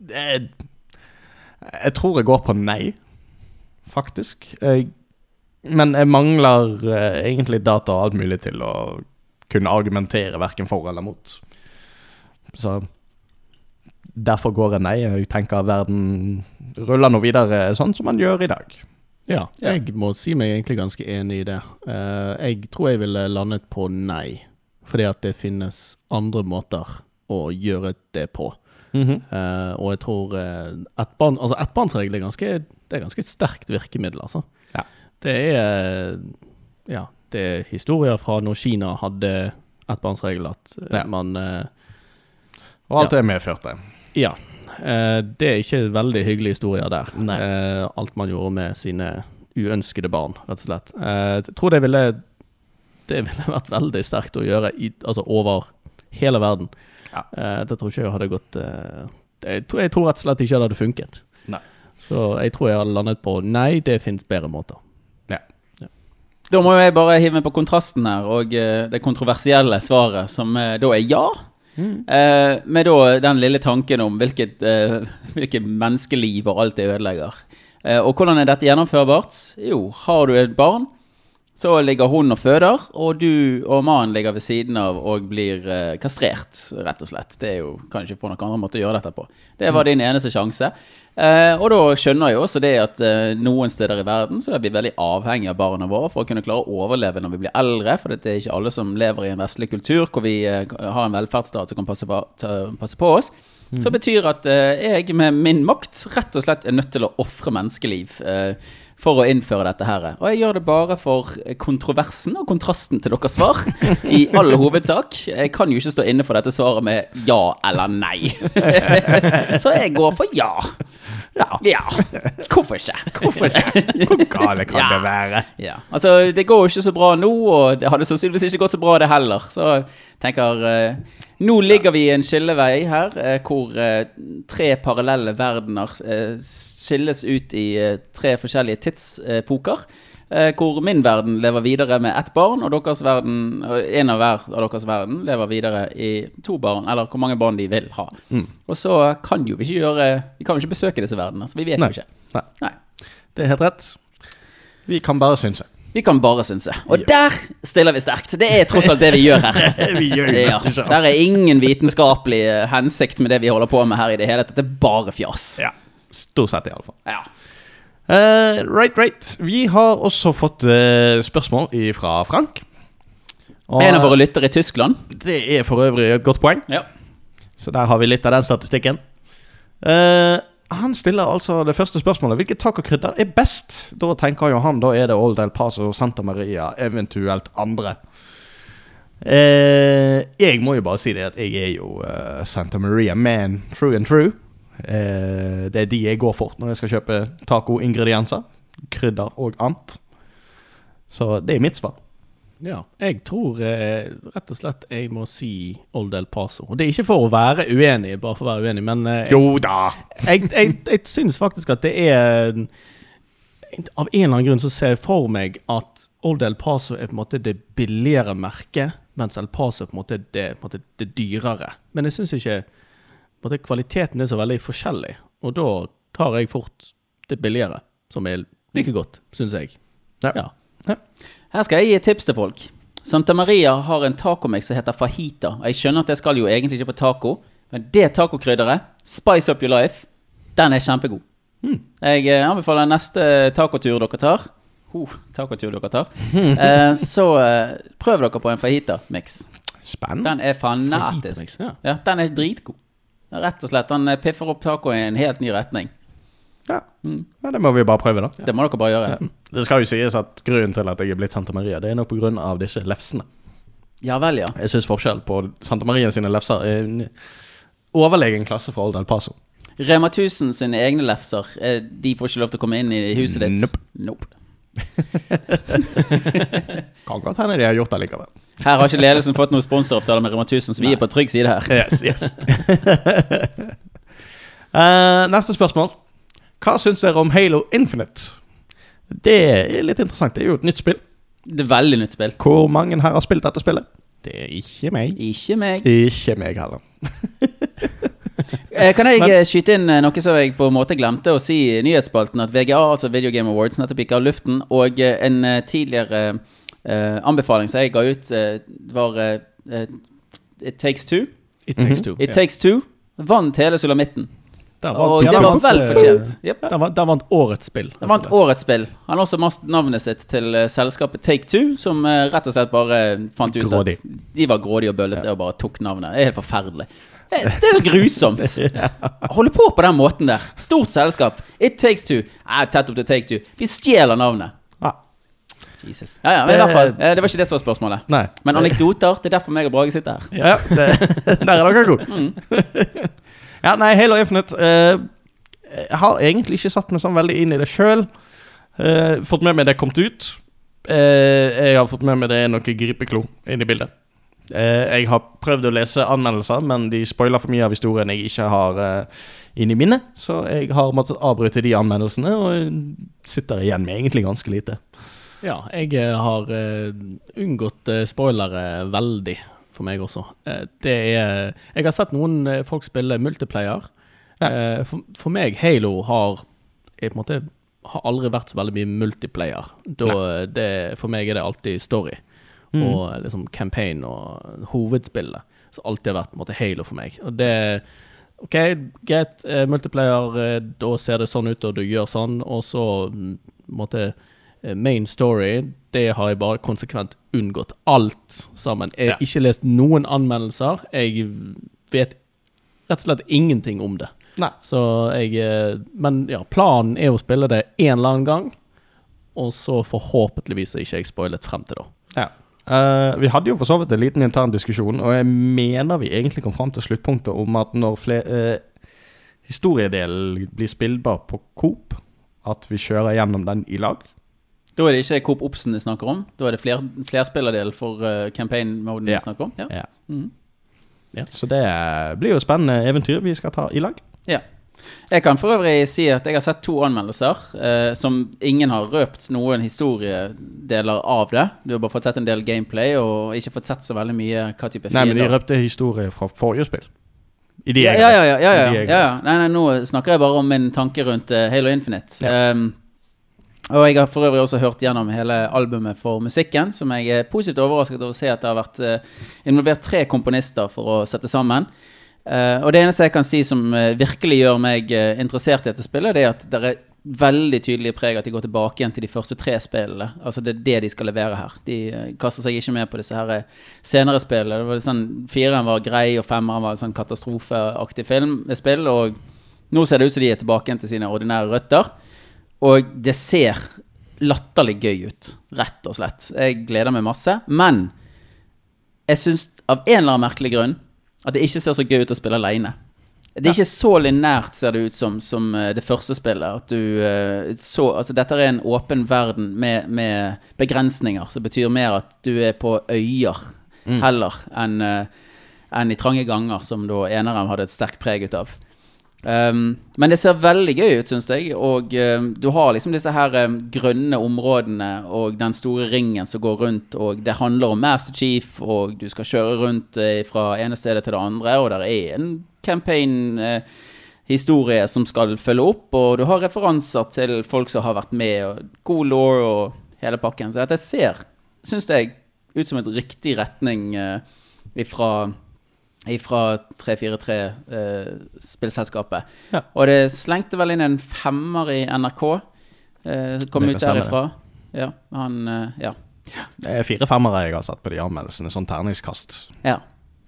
det, Jeg tror jeg går på nei, faktisk. Jeg, men jeg mangler uh, egentlig data og alt mulig til å kunne argumentere verken for eller mot. Så Derfor går jeg nei. Jeg tenker verden ruller nå videre sånn som man gjør i dag. Ja, jeg må si meg egentlig ganske enig i det. Eh, jeg tror jeg ville landet på nei, fordi at det finnes andre måter å gjøre det på. Eh, og jeg tror uh, ettbarn, altså ettbarnsregel er ganske, det er ganske et sterkt virkemiddel, altså. Ja. Det er Ja, det er historier fra når Kina hadde ettbarnsregel, at Ja. man eh, Og alt Ja. det medførte. Ja. Eh, det er ikke veldig hyggelige historier der. Nei. Eh, alt man gjorde med sine uønskede barn, rett og slett. Eh, jeg tror det ville Det ville vært veldig sterkt å gjøre i, altså over hele verden. Ja. Eh, det tror ikke jeg hadde gått eh, jeg, tror, jeg tror rett og slett ikke det hadde funket. Nei. Så jeg tror jeg hadde landet på nei, det finnes bedre måter. Ja. Da må jeg bare hive meg på kontrasten her, og eh, det kontroversielle svaret, som eh, da er ja. Eh, med da den lille tanken om hvilket, uh, hvilket menneskeliv og alt det ødelegger. Eh, og hvordan er dette gjennomførbart? Jo, har du et barn, så ligger hun og føder, og du og mannen ligger ved siden av og blir eh, kastrert, rett og slett. Det er jo, kanskje på noen andre måte å gjøre dette på. Det var din eneste sjanse. Eh, og da skjønner jeg også det at eh, noen steder i verden så er vi veldig avhengig av barna våre for å kunne klare å overleve når vi blir eldre, for det er ikke alle som lever i en vestlig kultur hvor vi eh, har en velferdsstat som kan passe på, ta, passe på oss. Så betyr at eh, jeg med min makt rett og slett er nødt til å ofre menneskeliv eh, for å innføre dette her. Og jeg gjør det bare for kontroversen og kontrasten til deres svar, i all hovedsak. Jeg kan jo ikke stå inne for dette svaret med ja eller nei. Så jeg går for ja. Ja. Hvorfor ikke? Hvorfor ikke? Hvor gale kan Ja. det være? Ja, altså Det går jo ikke så bra nå, og det hadde sannsynligvis ikke gått så bra det heller. Så tenker uh, Nå ligger vi i en skillevei her, uh, hvor uh, tre parallelle verdener skilles ut i tre forskjellige tidsepoker. Eh, hvor min verden lever videre med ett barn, og deres verden, en av hver av deres verden lever videre i to barn, eller hvor mange barn de vil ha. Og så kan jo vi ikke gjøre Vi kan jo ikke besøke disse verdenene, så vi vet Nei. jo ikke. Nei. Nei. Det er helt rett. Vi kan bare synse. Vi kan bare synse. Og der stiller vi sterkt. Det er tross alt det vi gjør her. Vi gjør det Ja, der er ingen vitenskapelig eh, hensikt med det vi holder på med her i det hele tatt. Det er bare fjas. Ja. Stort sett, iallfall. Ja. Uh, right, right. Vi har også fått uh, spørsmål fra Frank. Og En av våre lyttere i Tyskland. Det er for øvrig et godt poeng, Ja. så der har vi litt av den statistikken. Uh, han stiller altså det første spørsmålet. Hvilket tacokrydder er best? Da tenker jo han da er det Old El Paso, Santa Maria, eventuelt andre. Eh, jeg må jo bare si det at jeg er jo eh, Santa Maria man true and true. Eh, det er de jeg går for når jeg skal kjøpe tacoingredienser. Krydder og annet. Så det er mitt svar. Ja, jeg tror eh, rett og slett jeg må si Old El Paso. Og det er ikke for å være uenig, bare for å være uenig, men eh, Jo da! jeg, jeg, jeg syns faktisk at det er Av en eller annen grunn så ser jeg for meg at Old El Paso er på en måte det billigere merket, mens El Paso er på en måte det, på en måte det dyrere. Men jeg syns ikke måte, kvaliteten er så veldig forskjellig, og da tar jeg fort det billigere, som er like godt, syns jeg. Ja. Ja. Her skal jeg gi et tips til folk. Santa Maria har en tacomix som heter fajita. Og Jeg skjønner at det skal jo egentlig ikke på taco, men det tacokrydderet, Spice Up Your Life, den er kjempegod. Jeg eh, anbefaler neste tacotur dere tar. Oh, tacotur dere tar. Eh, så eh, prøv dere på en fajita-mix. Spennende. Den er fanatisk. Ja. Ja, den er dritgod. Rett og slett. Eh, piffer opp tacoen i en helt ny retning. Ja. ja, det må vi bare prøve, da. Det må dere bare gjøre. Det skal jo sies at grunnen til at jeg er blitt Santa Maria, det er nok pga. disse lefsene. Ja vel, ja. Jeg syns forskjell på Santa Maria sine lefser er en overlegen klasse fra Old El Paso. Rema 1000 sine egne lefser, eh, de får ikke lov til å komme inn i huset ditt? Nope. Nope. Kan godt hende de har gjort det likevel. Her har ikke ledelsen fått noen sponsoravtale med Rema 1000, så vi er på trygg side her. Yes, yes. uh, neste spørsmål. Hva syns dere om Halo Infinite? Det er litt interessant. Det er jo et nytt spill. Det er veldig nytt spill. Hvor mange her har spilt dette spillet? Det er ikke meg. Ikke meg. Ikke meg heller. Eh, kan jeg Men, skyte inn eh, noe som jeg på en måte glemte å si i nyhetsspalten? At VGA, altså Video Game Awards, nettopp gikk av luften. Og eh, en eh, tidligere eh, anbefaling som jeg ga ut, eh, var eh, eh, It Takes Two. It takes two. It Takes Two vant hele sulamitten. Der Og der det var vant, vel fortjent. Yep. Der vant, der vant årets spill. rett og vant slett. årets spill. Han har også mast navnet sitt til eh, selskapet Take Two, som eh, rett og slett bare fant ut Grådig. at de var grådige og bøllete og bare tok navnet. Det er helt forferdelig. Det det er så grusomt. Holde på på den måten der. Stort selskap. It Takes Two. Nei, tett opp til Take Two. Vi stjeler navnet. Jesus. Ja, ja, men i hvert fall. eh, Det var ikke det som var spørsmålet. nei. Men anekdoter, det er derfor meg og Brage sitter her. Ja, det, der er dere gode. ja, nei, Halo Infinite eh, Jeg har egentlig ikke satt meg sånn veldig inn i det sjøl. fått med meg det kommet ut. Eh, jeg har fått med meg det er noe gripeklo inne i bildet. Eh, jeg har prøvd å lese anmeldelser, men de spoiler for mye av historien jeg ikke har uh, inn i minnet. Så jeg har måttet avbryte de anmeldelsene, og sitter igjen med egentlig ganske lite. Ja, jeg eh, har eh, unngått uh, spoilere veldig for meg også. Eh, det er Jeg har sett noen eh, folk spille multiplayer. Eh, for, for meg, Halo har jeg på en måte har aldri vært så veldig mye multiplayer. Da, det, for meg er det alltid story og liksom campaign og hovedspillet. Som alltid har vært på en måte Halo for meg. Og det OK, greit, eh, multiplayer, eh, da ser det sånn ut, og du gjør sånn, og så mm, eh, Main story, det har jeg bare konsekvent unngått. Alt sammen. Jeg har Ja. ikke lest noen anmeldelser. Jeg vet rett og slett ingenting om det. Nei. Så jeg eh, Men ja, planen er å spille det en eller annen gang, og så forhåpentligvis er ikke jeg spoilet frem til da. Ja. Uh, vi hadde jo for så vidt en liten intern diskusjon, og jeg mener vi egentlig kom fram til sluttpunktet om at når flere uh, historiedelen blir spillbar på Coop, at vi kjører gjennom den i lag. Da er det ikke Coop Obsen vi snakker om. Da er det fler, flerspillerdel for uh, campaign-moden vi snakker om. Ja. Ja. Mhm. Så det blir jo spennende eventyr vi skal ta i lag. ja. Jeg kan for øvrig si at jeg har sett to anmeldelser eh, som ingen har røpt noen historiedeler av det. Du har bare fått sett en del gameplay og ikke fått sett så veldig mye hva type Nei, men de røpte historie fra forrige spill. I de jeg ja, ja, ja, ja, ja, ja, ja. Nei, nei, nå snakker jeg bare om min tanke rundt uh, Halo Infinite. Ja. Um, og jeg har for øvrig også hørt gjennom hele albumet for musikken, som jeg er positivt overrasket over å se at det har vært eh, involvert tre komponister for å sette sammen. Eh, og det eneste jeg kan si som eh, virkelig gjør meg interessert i dette spillet, det er at det er veldig tydelig preg at de går tilbake igjen til de første tre spillene. Altså Det er det de skal levere her. De kaster seg ikke med på disse her senere spillene. Det var sånn, Fireren var grei, og femmeren var en sånn katastrofeaktig film, spill. Og nå ser det ut som de er tilbake igjen til sine ordinære røtter. Og det ser latterlig gøy ut, rett og slett. Jeg gleder meg masse. Men jeg syns av en eller annen merkelig grunn at det ikke ser så gøy ut å spille aleine. Det er ikke så lineært, ser det ut som, som eh, det første spillet. At du eh, så Altså, dette er en åpen verden med, med begrensninger, som betyr mer at du er på øyer heller enn eh, enn i trange ganger, som da eneren hadde et sterkt preg ut av. Um, men det ser veldig gøy ut, syns jeg. Og um, du har liksom disse her um, grønne områdene og den store ringen som går rundt. Og det handler om Master Chief, og du skal kjøre rundt uh, fra ene stedet til det andre. Og det er en campaign-historie som skal følge opp, og du har referanser til folk som har vært med, og god law og hele pakken. Så dette ser, syns jeg, ut som et riktig retning uh, ifra fra 343-spillselskapet. Ja. Og det slengte vel inn en femmer i NRK. eh, kom ut derifra. Ja, han eh, Ja. Det er fire femmere jeg har satt på de anmeldelsene. Sånn terningskast. ja.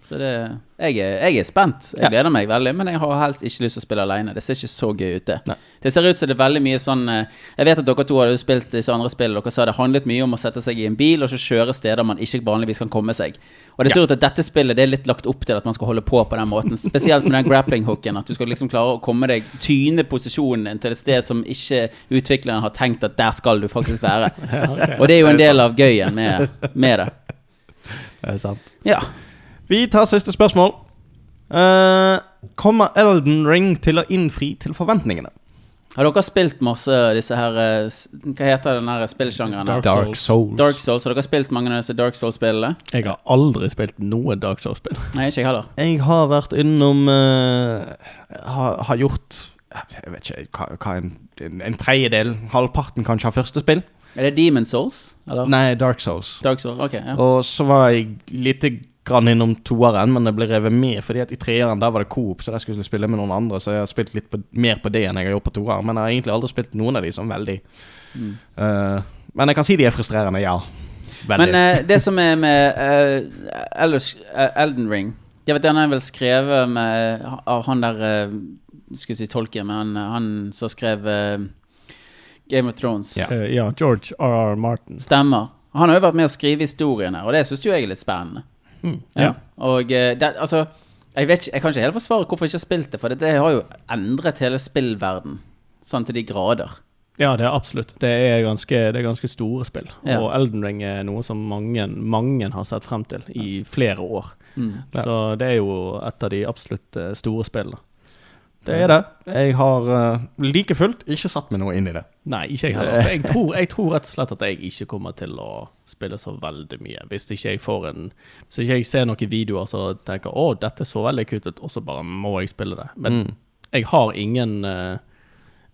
Så det jeg er, jeg er spent. Jeg Ja. gleder meg veldig, men jeg har helst ikke lyst til å spille alene. Det ser ikke så gøy ut, det. Det ser ut som det er veldig mye sånn eh, Jeg vet at dere to hadde spilt disse andre spillene. Dere sa det handlet mye om å sette seg i en bil og så kjøre steder man ikke vanligvis kan komme seg. Og det ser ut at dette spillet det er litt lagt opp til at man skal holde på på den måten. Spesielt med den grappling-hooken. At du skal liksom klare å komme deg tyne posisjonen til et sted som ikke utvikleren har tenkt at der skal du faktisk være. Og det er jo en del av gøyen med, med det. Det er sant. Ja. Vi tar siste spørsmål. Uh, kommer Elden Ring til å innfri til forventningene? Har dere spilt masse disse her eh, Hva heter den her spillsjangeren? Dark Dark Souls. Dark Souls. Har dere spilt mange av disse Dark Souls-spillene? Jeg har aldri spilt noe Dark Souls-spill. Nei, ikke jeg heller. Jeg har vært innom uh, har, har gjort Jeg vet ikke hva, hva en, en, en tredjedel, halvparten kanskje, av første spill. Er det Demon Souls? Eller? Nei, Dark Souls. Dark Souls, ok. Ja. Og så var jeg lite grann innom toeren, men det ble revet med fordi at i treeren der var det coop, så der skulle jeg spille med noen andre, så jeg har spilt litt på, mer på det enn jeg har gjort på toeren. Men jeg har egentlig aldri spilt noen av de som veldig Eh, Men jeg kan si de er frustrerende, ja. Veldig. Men uh, det som er med uh, eh, Elden Ring Jeg vet Den er vel skrevet med, av han der uh, Skulle si tolken, men han, han som skrev Game of Thrones. Ja. Ja, George R.R. Martin. Stemmer. Han har jo vært med å skrive historiene, og det syns jo jeg er litt spennende. Ja. Og eh, det, altså jeg, vet ikke, jeg kan ikke helt forsvare hvorfor jeg ikke har spilt det, for det, det har jo endret hele spillverden sånn til de grader. Ja, det er absolutt. Det er ganske, det er ganske store spill. Ja. Og Elden Ring er noe som mange, mange har sett frem til i flere år. Mm. Så det er jo et av de absolutt eh, store spillene. Det er det. Jeg har uh, like fullt ikke satt meg noe inn i det. Nei, ikke jeg heller. Jeg tror, jeg tror rett og slett at jeg ikke kommer til å spille så veldig mye. Hvis ikke jeg får en Hvis ikke jeg ser noen videoer som tenker å, dette så veldig kult ut, og så bare må jeg spille det. Men Mm. jeg har ingen eh,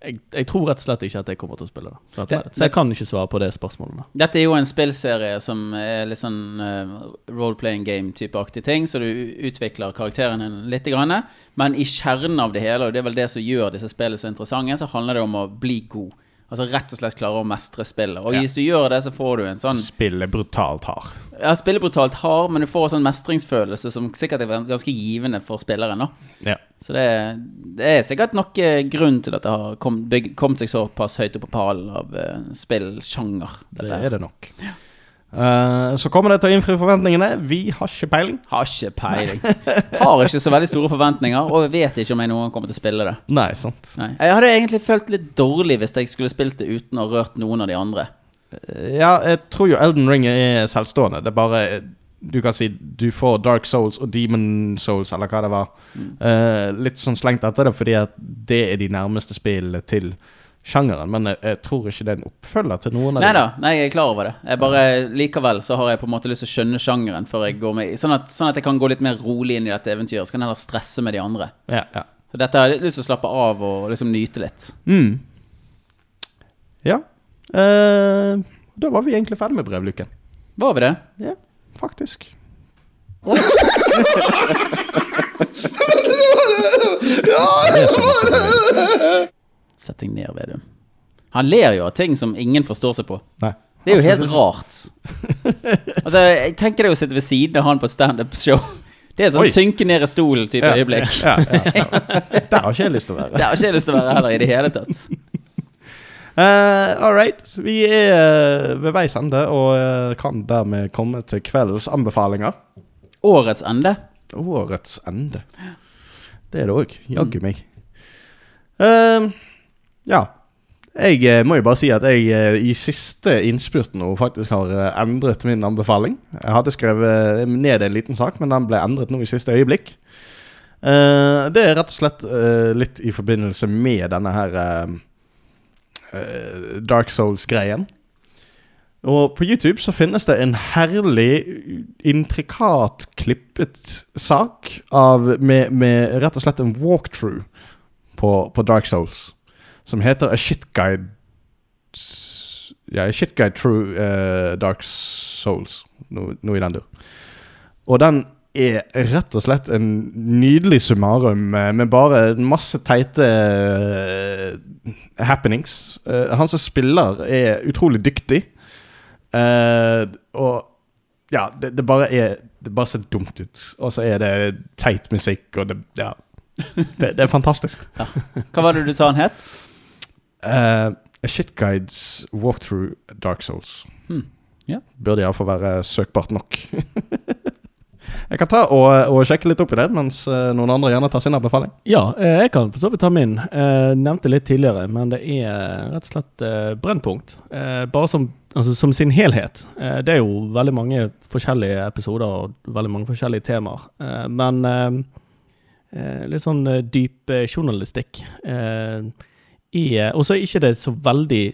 jeg, jeg tror rett og slett ikke at jeg kommer til å spille det. Så jeg kan ikke svare på det spørsmålet. da. Dette er jo en spillserie som er litt sånn uh, role-playing game-type-aktig ting, så du utvikler karakteren din litt, grann, men i kjernen av det hele, og det er vel det som gjør disse spillene så interessante, så handler det om å bli god. Altså rett og slett klare å mestre spillet. Og Ja. hvis du gjør det, så får du en sånn Spiller brutalt hard. Ja, spiller brutalt hard, men du får en sånn mestringsfølelse som sikkert er ganske givende for spilleren. Ja. Så det, det er sikkert nok eh, grunn til at det har kom, seg såpass høyt opp på pallen av uh, spillsjanger. Det er det nok. Eh, så kommer det til å innfri forventningene. Vi har ikke peiling. Har ikke peiling. Har ikke så veldig store forventninger, og vet ikke om jeg noen kommer til å spille det. Nei, sant. Nei. Jeg hadde egentlig følt litt dårlig hvis jeg skulle spilt det uten å ha rørt noen av de andre. Ja, jeg tror jo Elden Ring er selvstående. Det er bare Du kan si du får Dark Souls og Demon Souls, eller hva det var. Eh, litt sånn slengt etter det, fordi at det er de nærmeste spillene til sjangeren. Men jeg, jeg tror ikke det er en oppfølger til noen av Nei dem. da, nei, jeg er klar over det. Jeg bare, Likevel så har jeg på en måte lyst til å skjønne sjangeren før jeg går med sånn at, sånn at jeg kan gå litt mer rolig inn i dette eventyret. Så kan jeg heller stresse med de andre. Ja, ja. Så dette har jeg lyst til å slappe av og liksom nyte litt. Mm. ja. Eh, da var vi egentlig ferdig med brevluken. Var vi det? Ja, faktisk. Sett deg ned, Vedum. Han ler jo av ting som ingen forstår seg på. Nei. Det er jo helt rart. Altså, jeg tenker deg å sitte ved siden av han på et standup-show. Det er sånn Oi. synke ned i stolen-type Ja, øyeblikk. Ja, ja, ja. Der har ikke jeg lyst til å være. Det har ikke jeg lyst til å være heller i det hele tatt. Uh, all right. Vi er eh, ved veis ende og eh, kan dermed komme til kveldens anbefalinger. Årets ende. Årets ende. Det er det òg. Jaggu meg. Eh, ja. Jeg eh, må jo bare si at jeg eh, i siste innspurt nå faktisk har eh, endret min anbefaling. Jeg hadde skrevet ned en liten sak, men den ble endret nå i siste øyeblikk. Det er rett og slett litt i forbindelse med denne her Dark Souls-greien. Og på YouTube så finnes det en herlig, intrikat klippet sak av, med, med rett og slett en walkthrough på, på Dark Souls. Som heter A Shit Guide Ja, A Shit Guide Through eh, Dark Souls. Noe, noe i den dur. Og den er rett og slett en nydelig summarum med, bare masse teite uh, happenings. Uh, han som spiller, er utrolig dyktig. Og ja, det, det bare er Det bare ser dumt ut. Og så er det teit musikk, og det Ja. Det, det er fantastisk. Hva var det du sa han het? Eh, A Shitguides Walkthrough Dark Souls. Hmm, Yeah. Burde iallfall være søkbart nok. jeg kan ta og, og sjekke litt opp i det, mens eh, noen andre gjerne tar sin anbefaling. Ja, eh, jeg kan for så vidt ta min. Eh, nevnte litt tidligere, men det er rett og slett Brennpunkt. Bare som, altså, som sin helhet. Eh, det er jo veldig mange forskjellige episoder og veldig mange forskjellige temaer. Eh, men litt sånn dyp journalistikk. Eh, er- og så er ikke det så veldig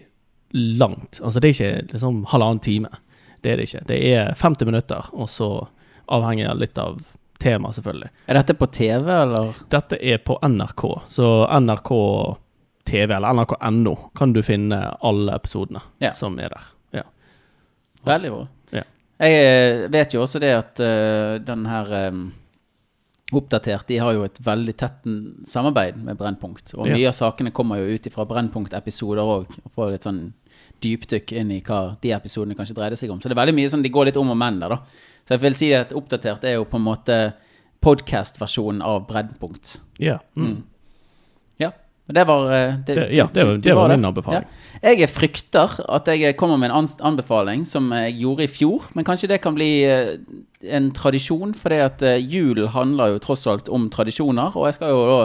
langt. Altså det er ikke liksom halvannen time. Det er det ikke. Det er 50 minutter, og så avhenger det litt av tema, selvfølgelig. Er dette på TV, eller? Dette er på NRK, så NRK TV eller nrk.no kan du finne alle episodene Ja. som er der. Ja. Veldig bra. Ja. Jeg eh, vet jo også det at uh, den her eh, Oppdatert de har jo et veldig tett samarbeid med Brennpunkt. Og mye av sakene kommer jo ut fra Brennpunkt-episoder òg. Og får litt sånn dypdykk inn i hva de episodene kanskje dreide seg om. Så det er veldig mye sånn, de går litt om og men der, da. Så jeg vil si at Oppdatert er jo på en måte podcast-versjonen av Brennpunkt. Ja. Mm. Ja. Men det var eh, det, Det, ja, det var, det var der. min anbefaling. Jeg frykter at jeg kommer med en anbefaling som jeg gjorde i fjor, men kanskje det kan bli eh, en tradisjon, for at eh, jul handler jo tross alt om tradisjoner, og jeg skal jo da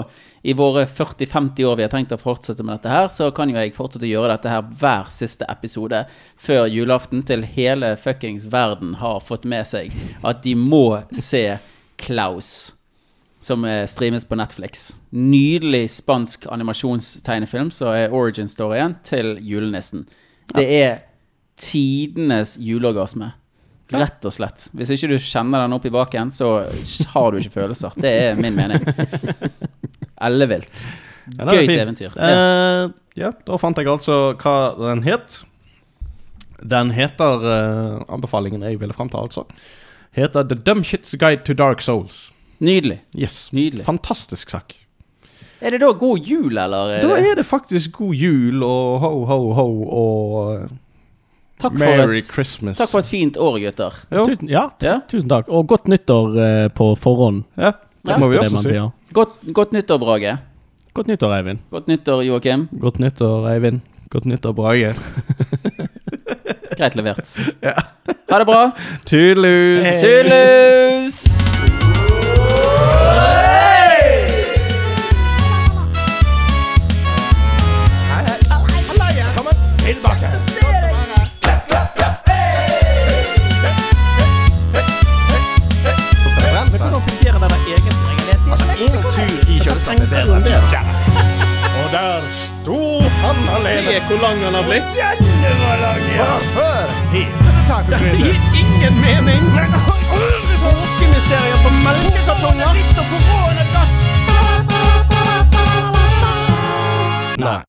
i våre 40-50 år vi har tenkt å fortsette med dette her, så kan jo jeg fortsette å gjøre dette her hver siste episode før julaften til hele fuckings verden har fått med seg at de må se Klaus som eh, streames på Netflix. Nydelig spansk animasjonstegnefilm som er origin-storyen til julenissen. Det er tidenes juleorgasme. Rett og slett. Hvis ikke du kjenner den opp i baken, så har du ikke følelser. Det er min mening. Ellevilt. Gøyt ja, eventyr. Eh, ja, da fant jeg altså hva den het. Den heter uh, Anbefalingen jeg ville fram til, altså. Heter The Dumb Shits Guide to Dark Souls. Nydelig. Yes. Nydelig. Fantastisk sak. Er det da god jul, eller? er Da det- er det faktisk god jul og ho, ho, ho og eh, Takk for, Merry et, Christmas. takk for et fint år, gutter. Tusen, ja, Ja. tusen takk. Og godt nyttår eh, på forhånd. ja, det Ja. må vi også si. Godt, godt nyttår, Brage. Godt nyttår, Eivind. Godt nyttår, Joakim. Godt nyttår, Eivind. Godt nyttår, Brage. Greit levert. Ha det bra. Tudelu! Hey. Tilbake. Se hvor lang han har blitt. Hvorfor? Dette gir ingen mening. Påskemysterier på melkekartonger. Nei.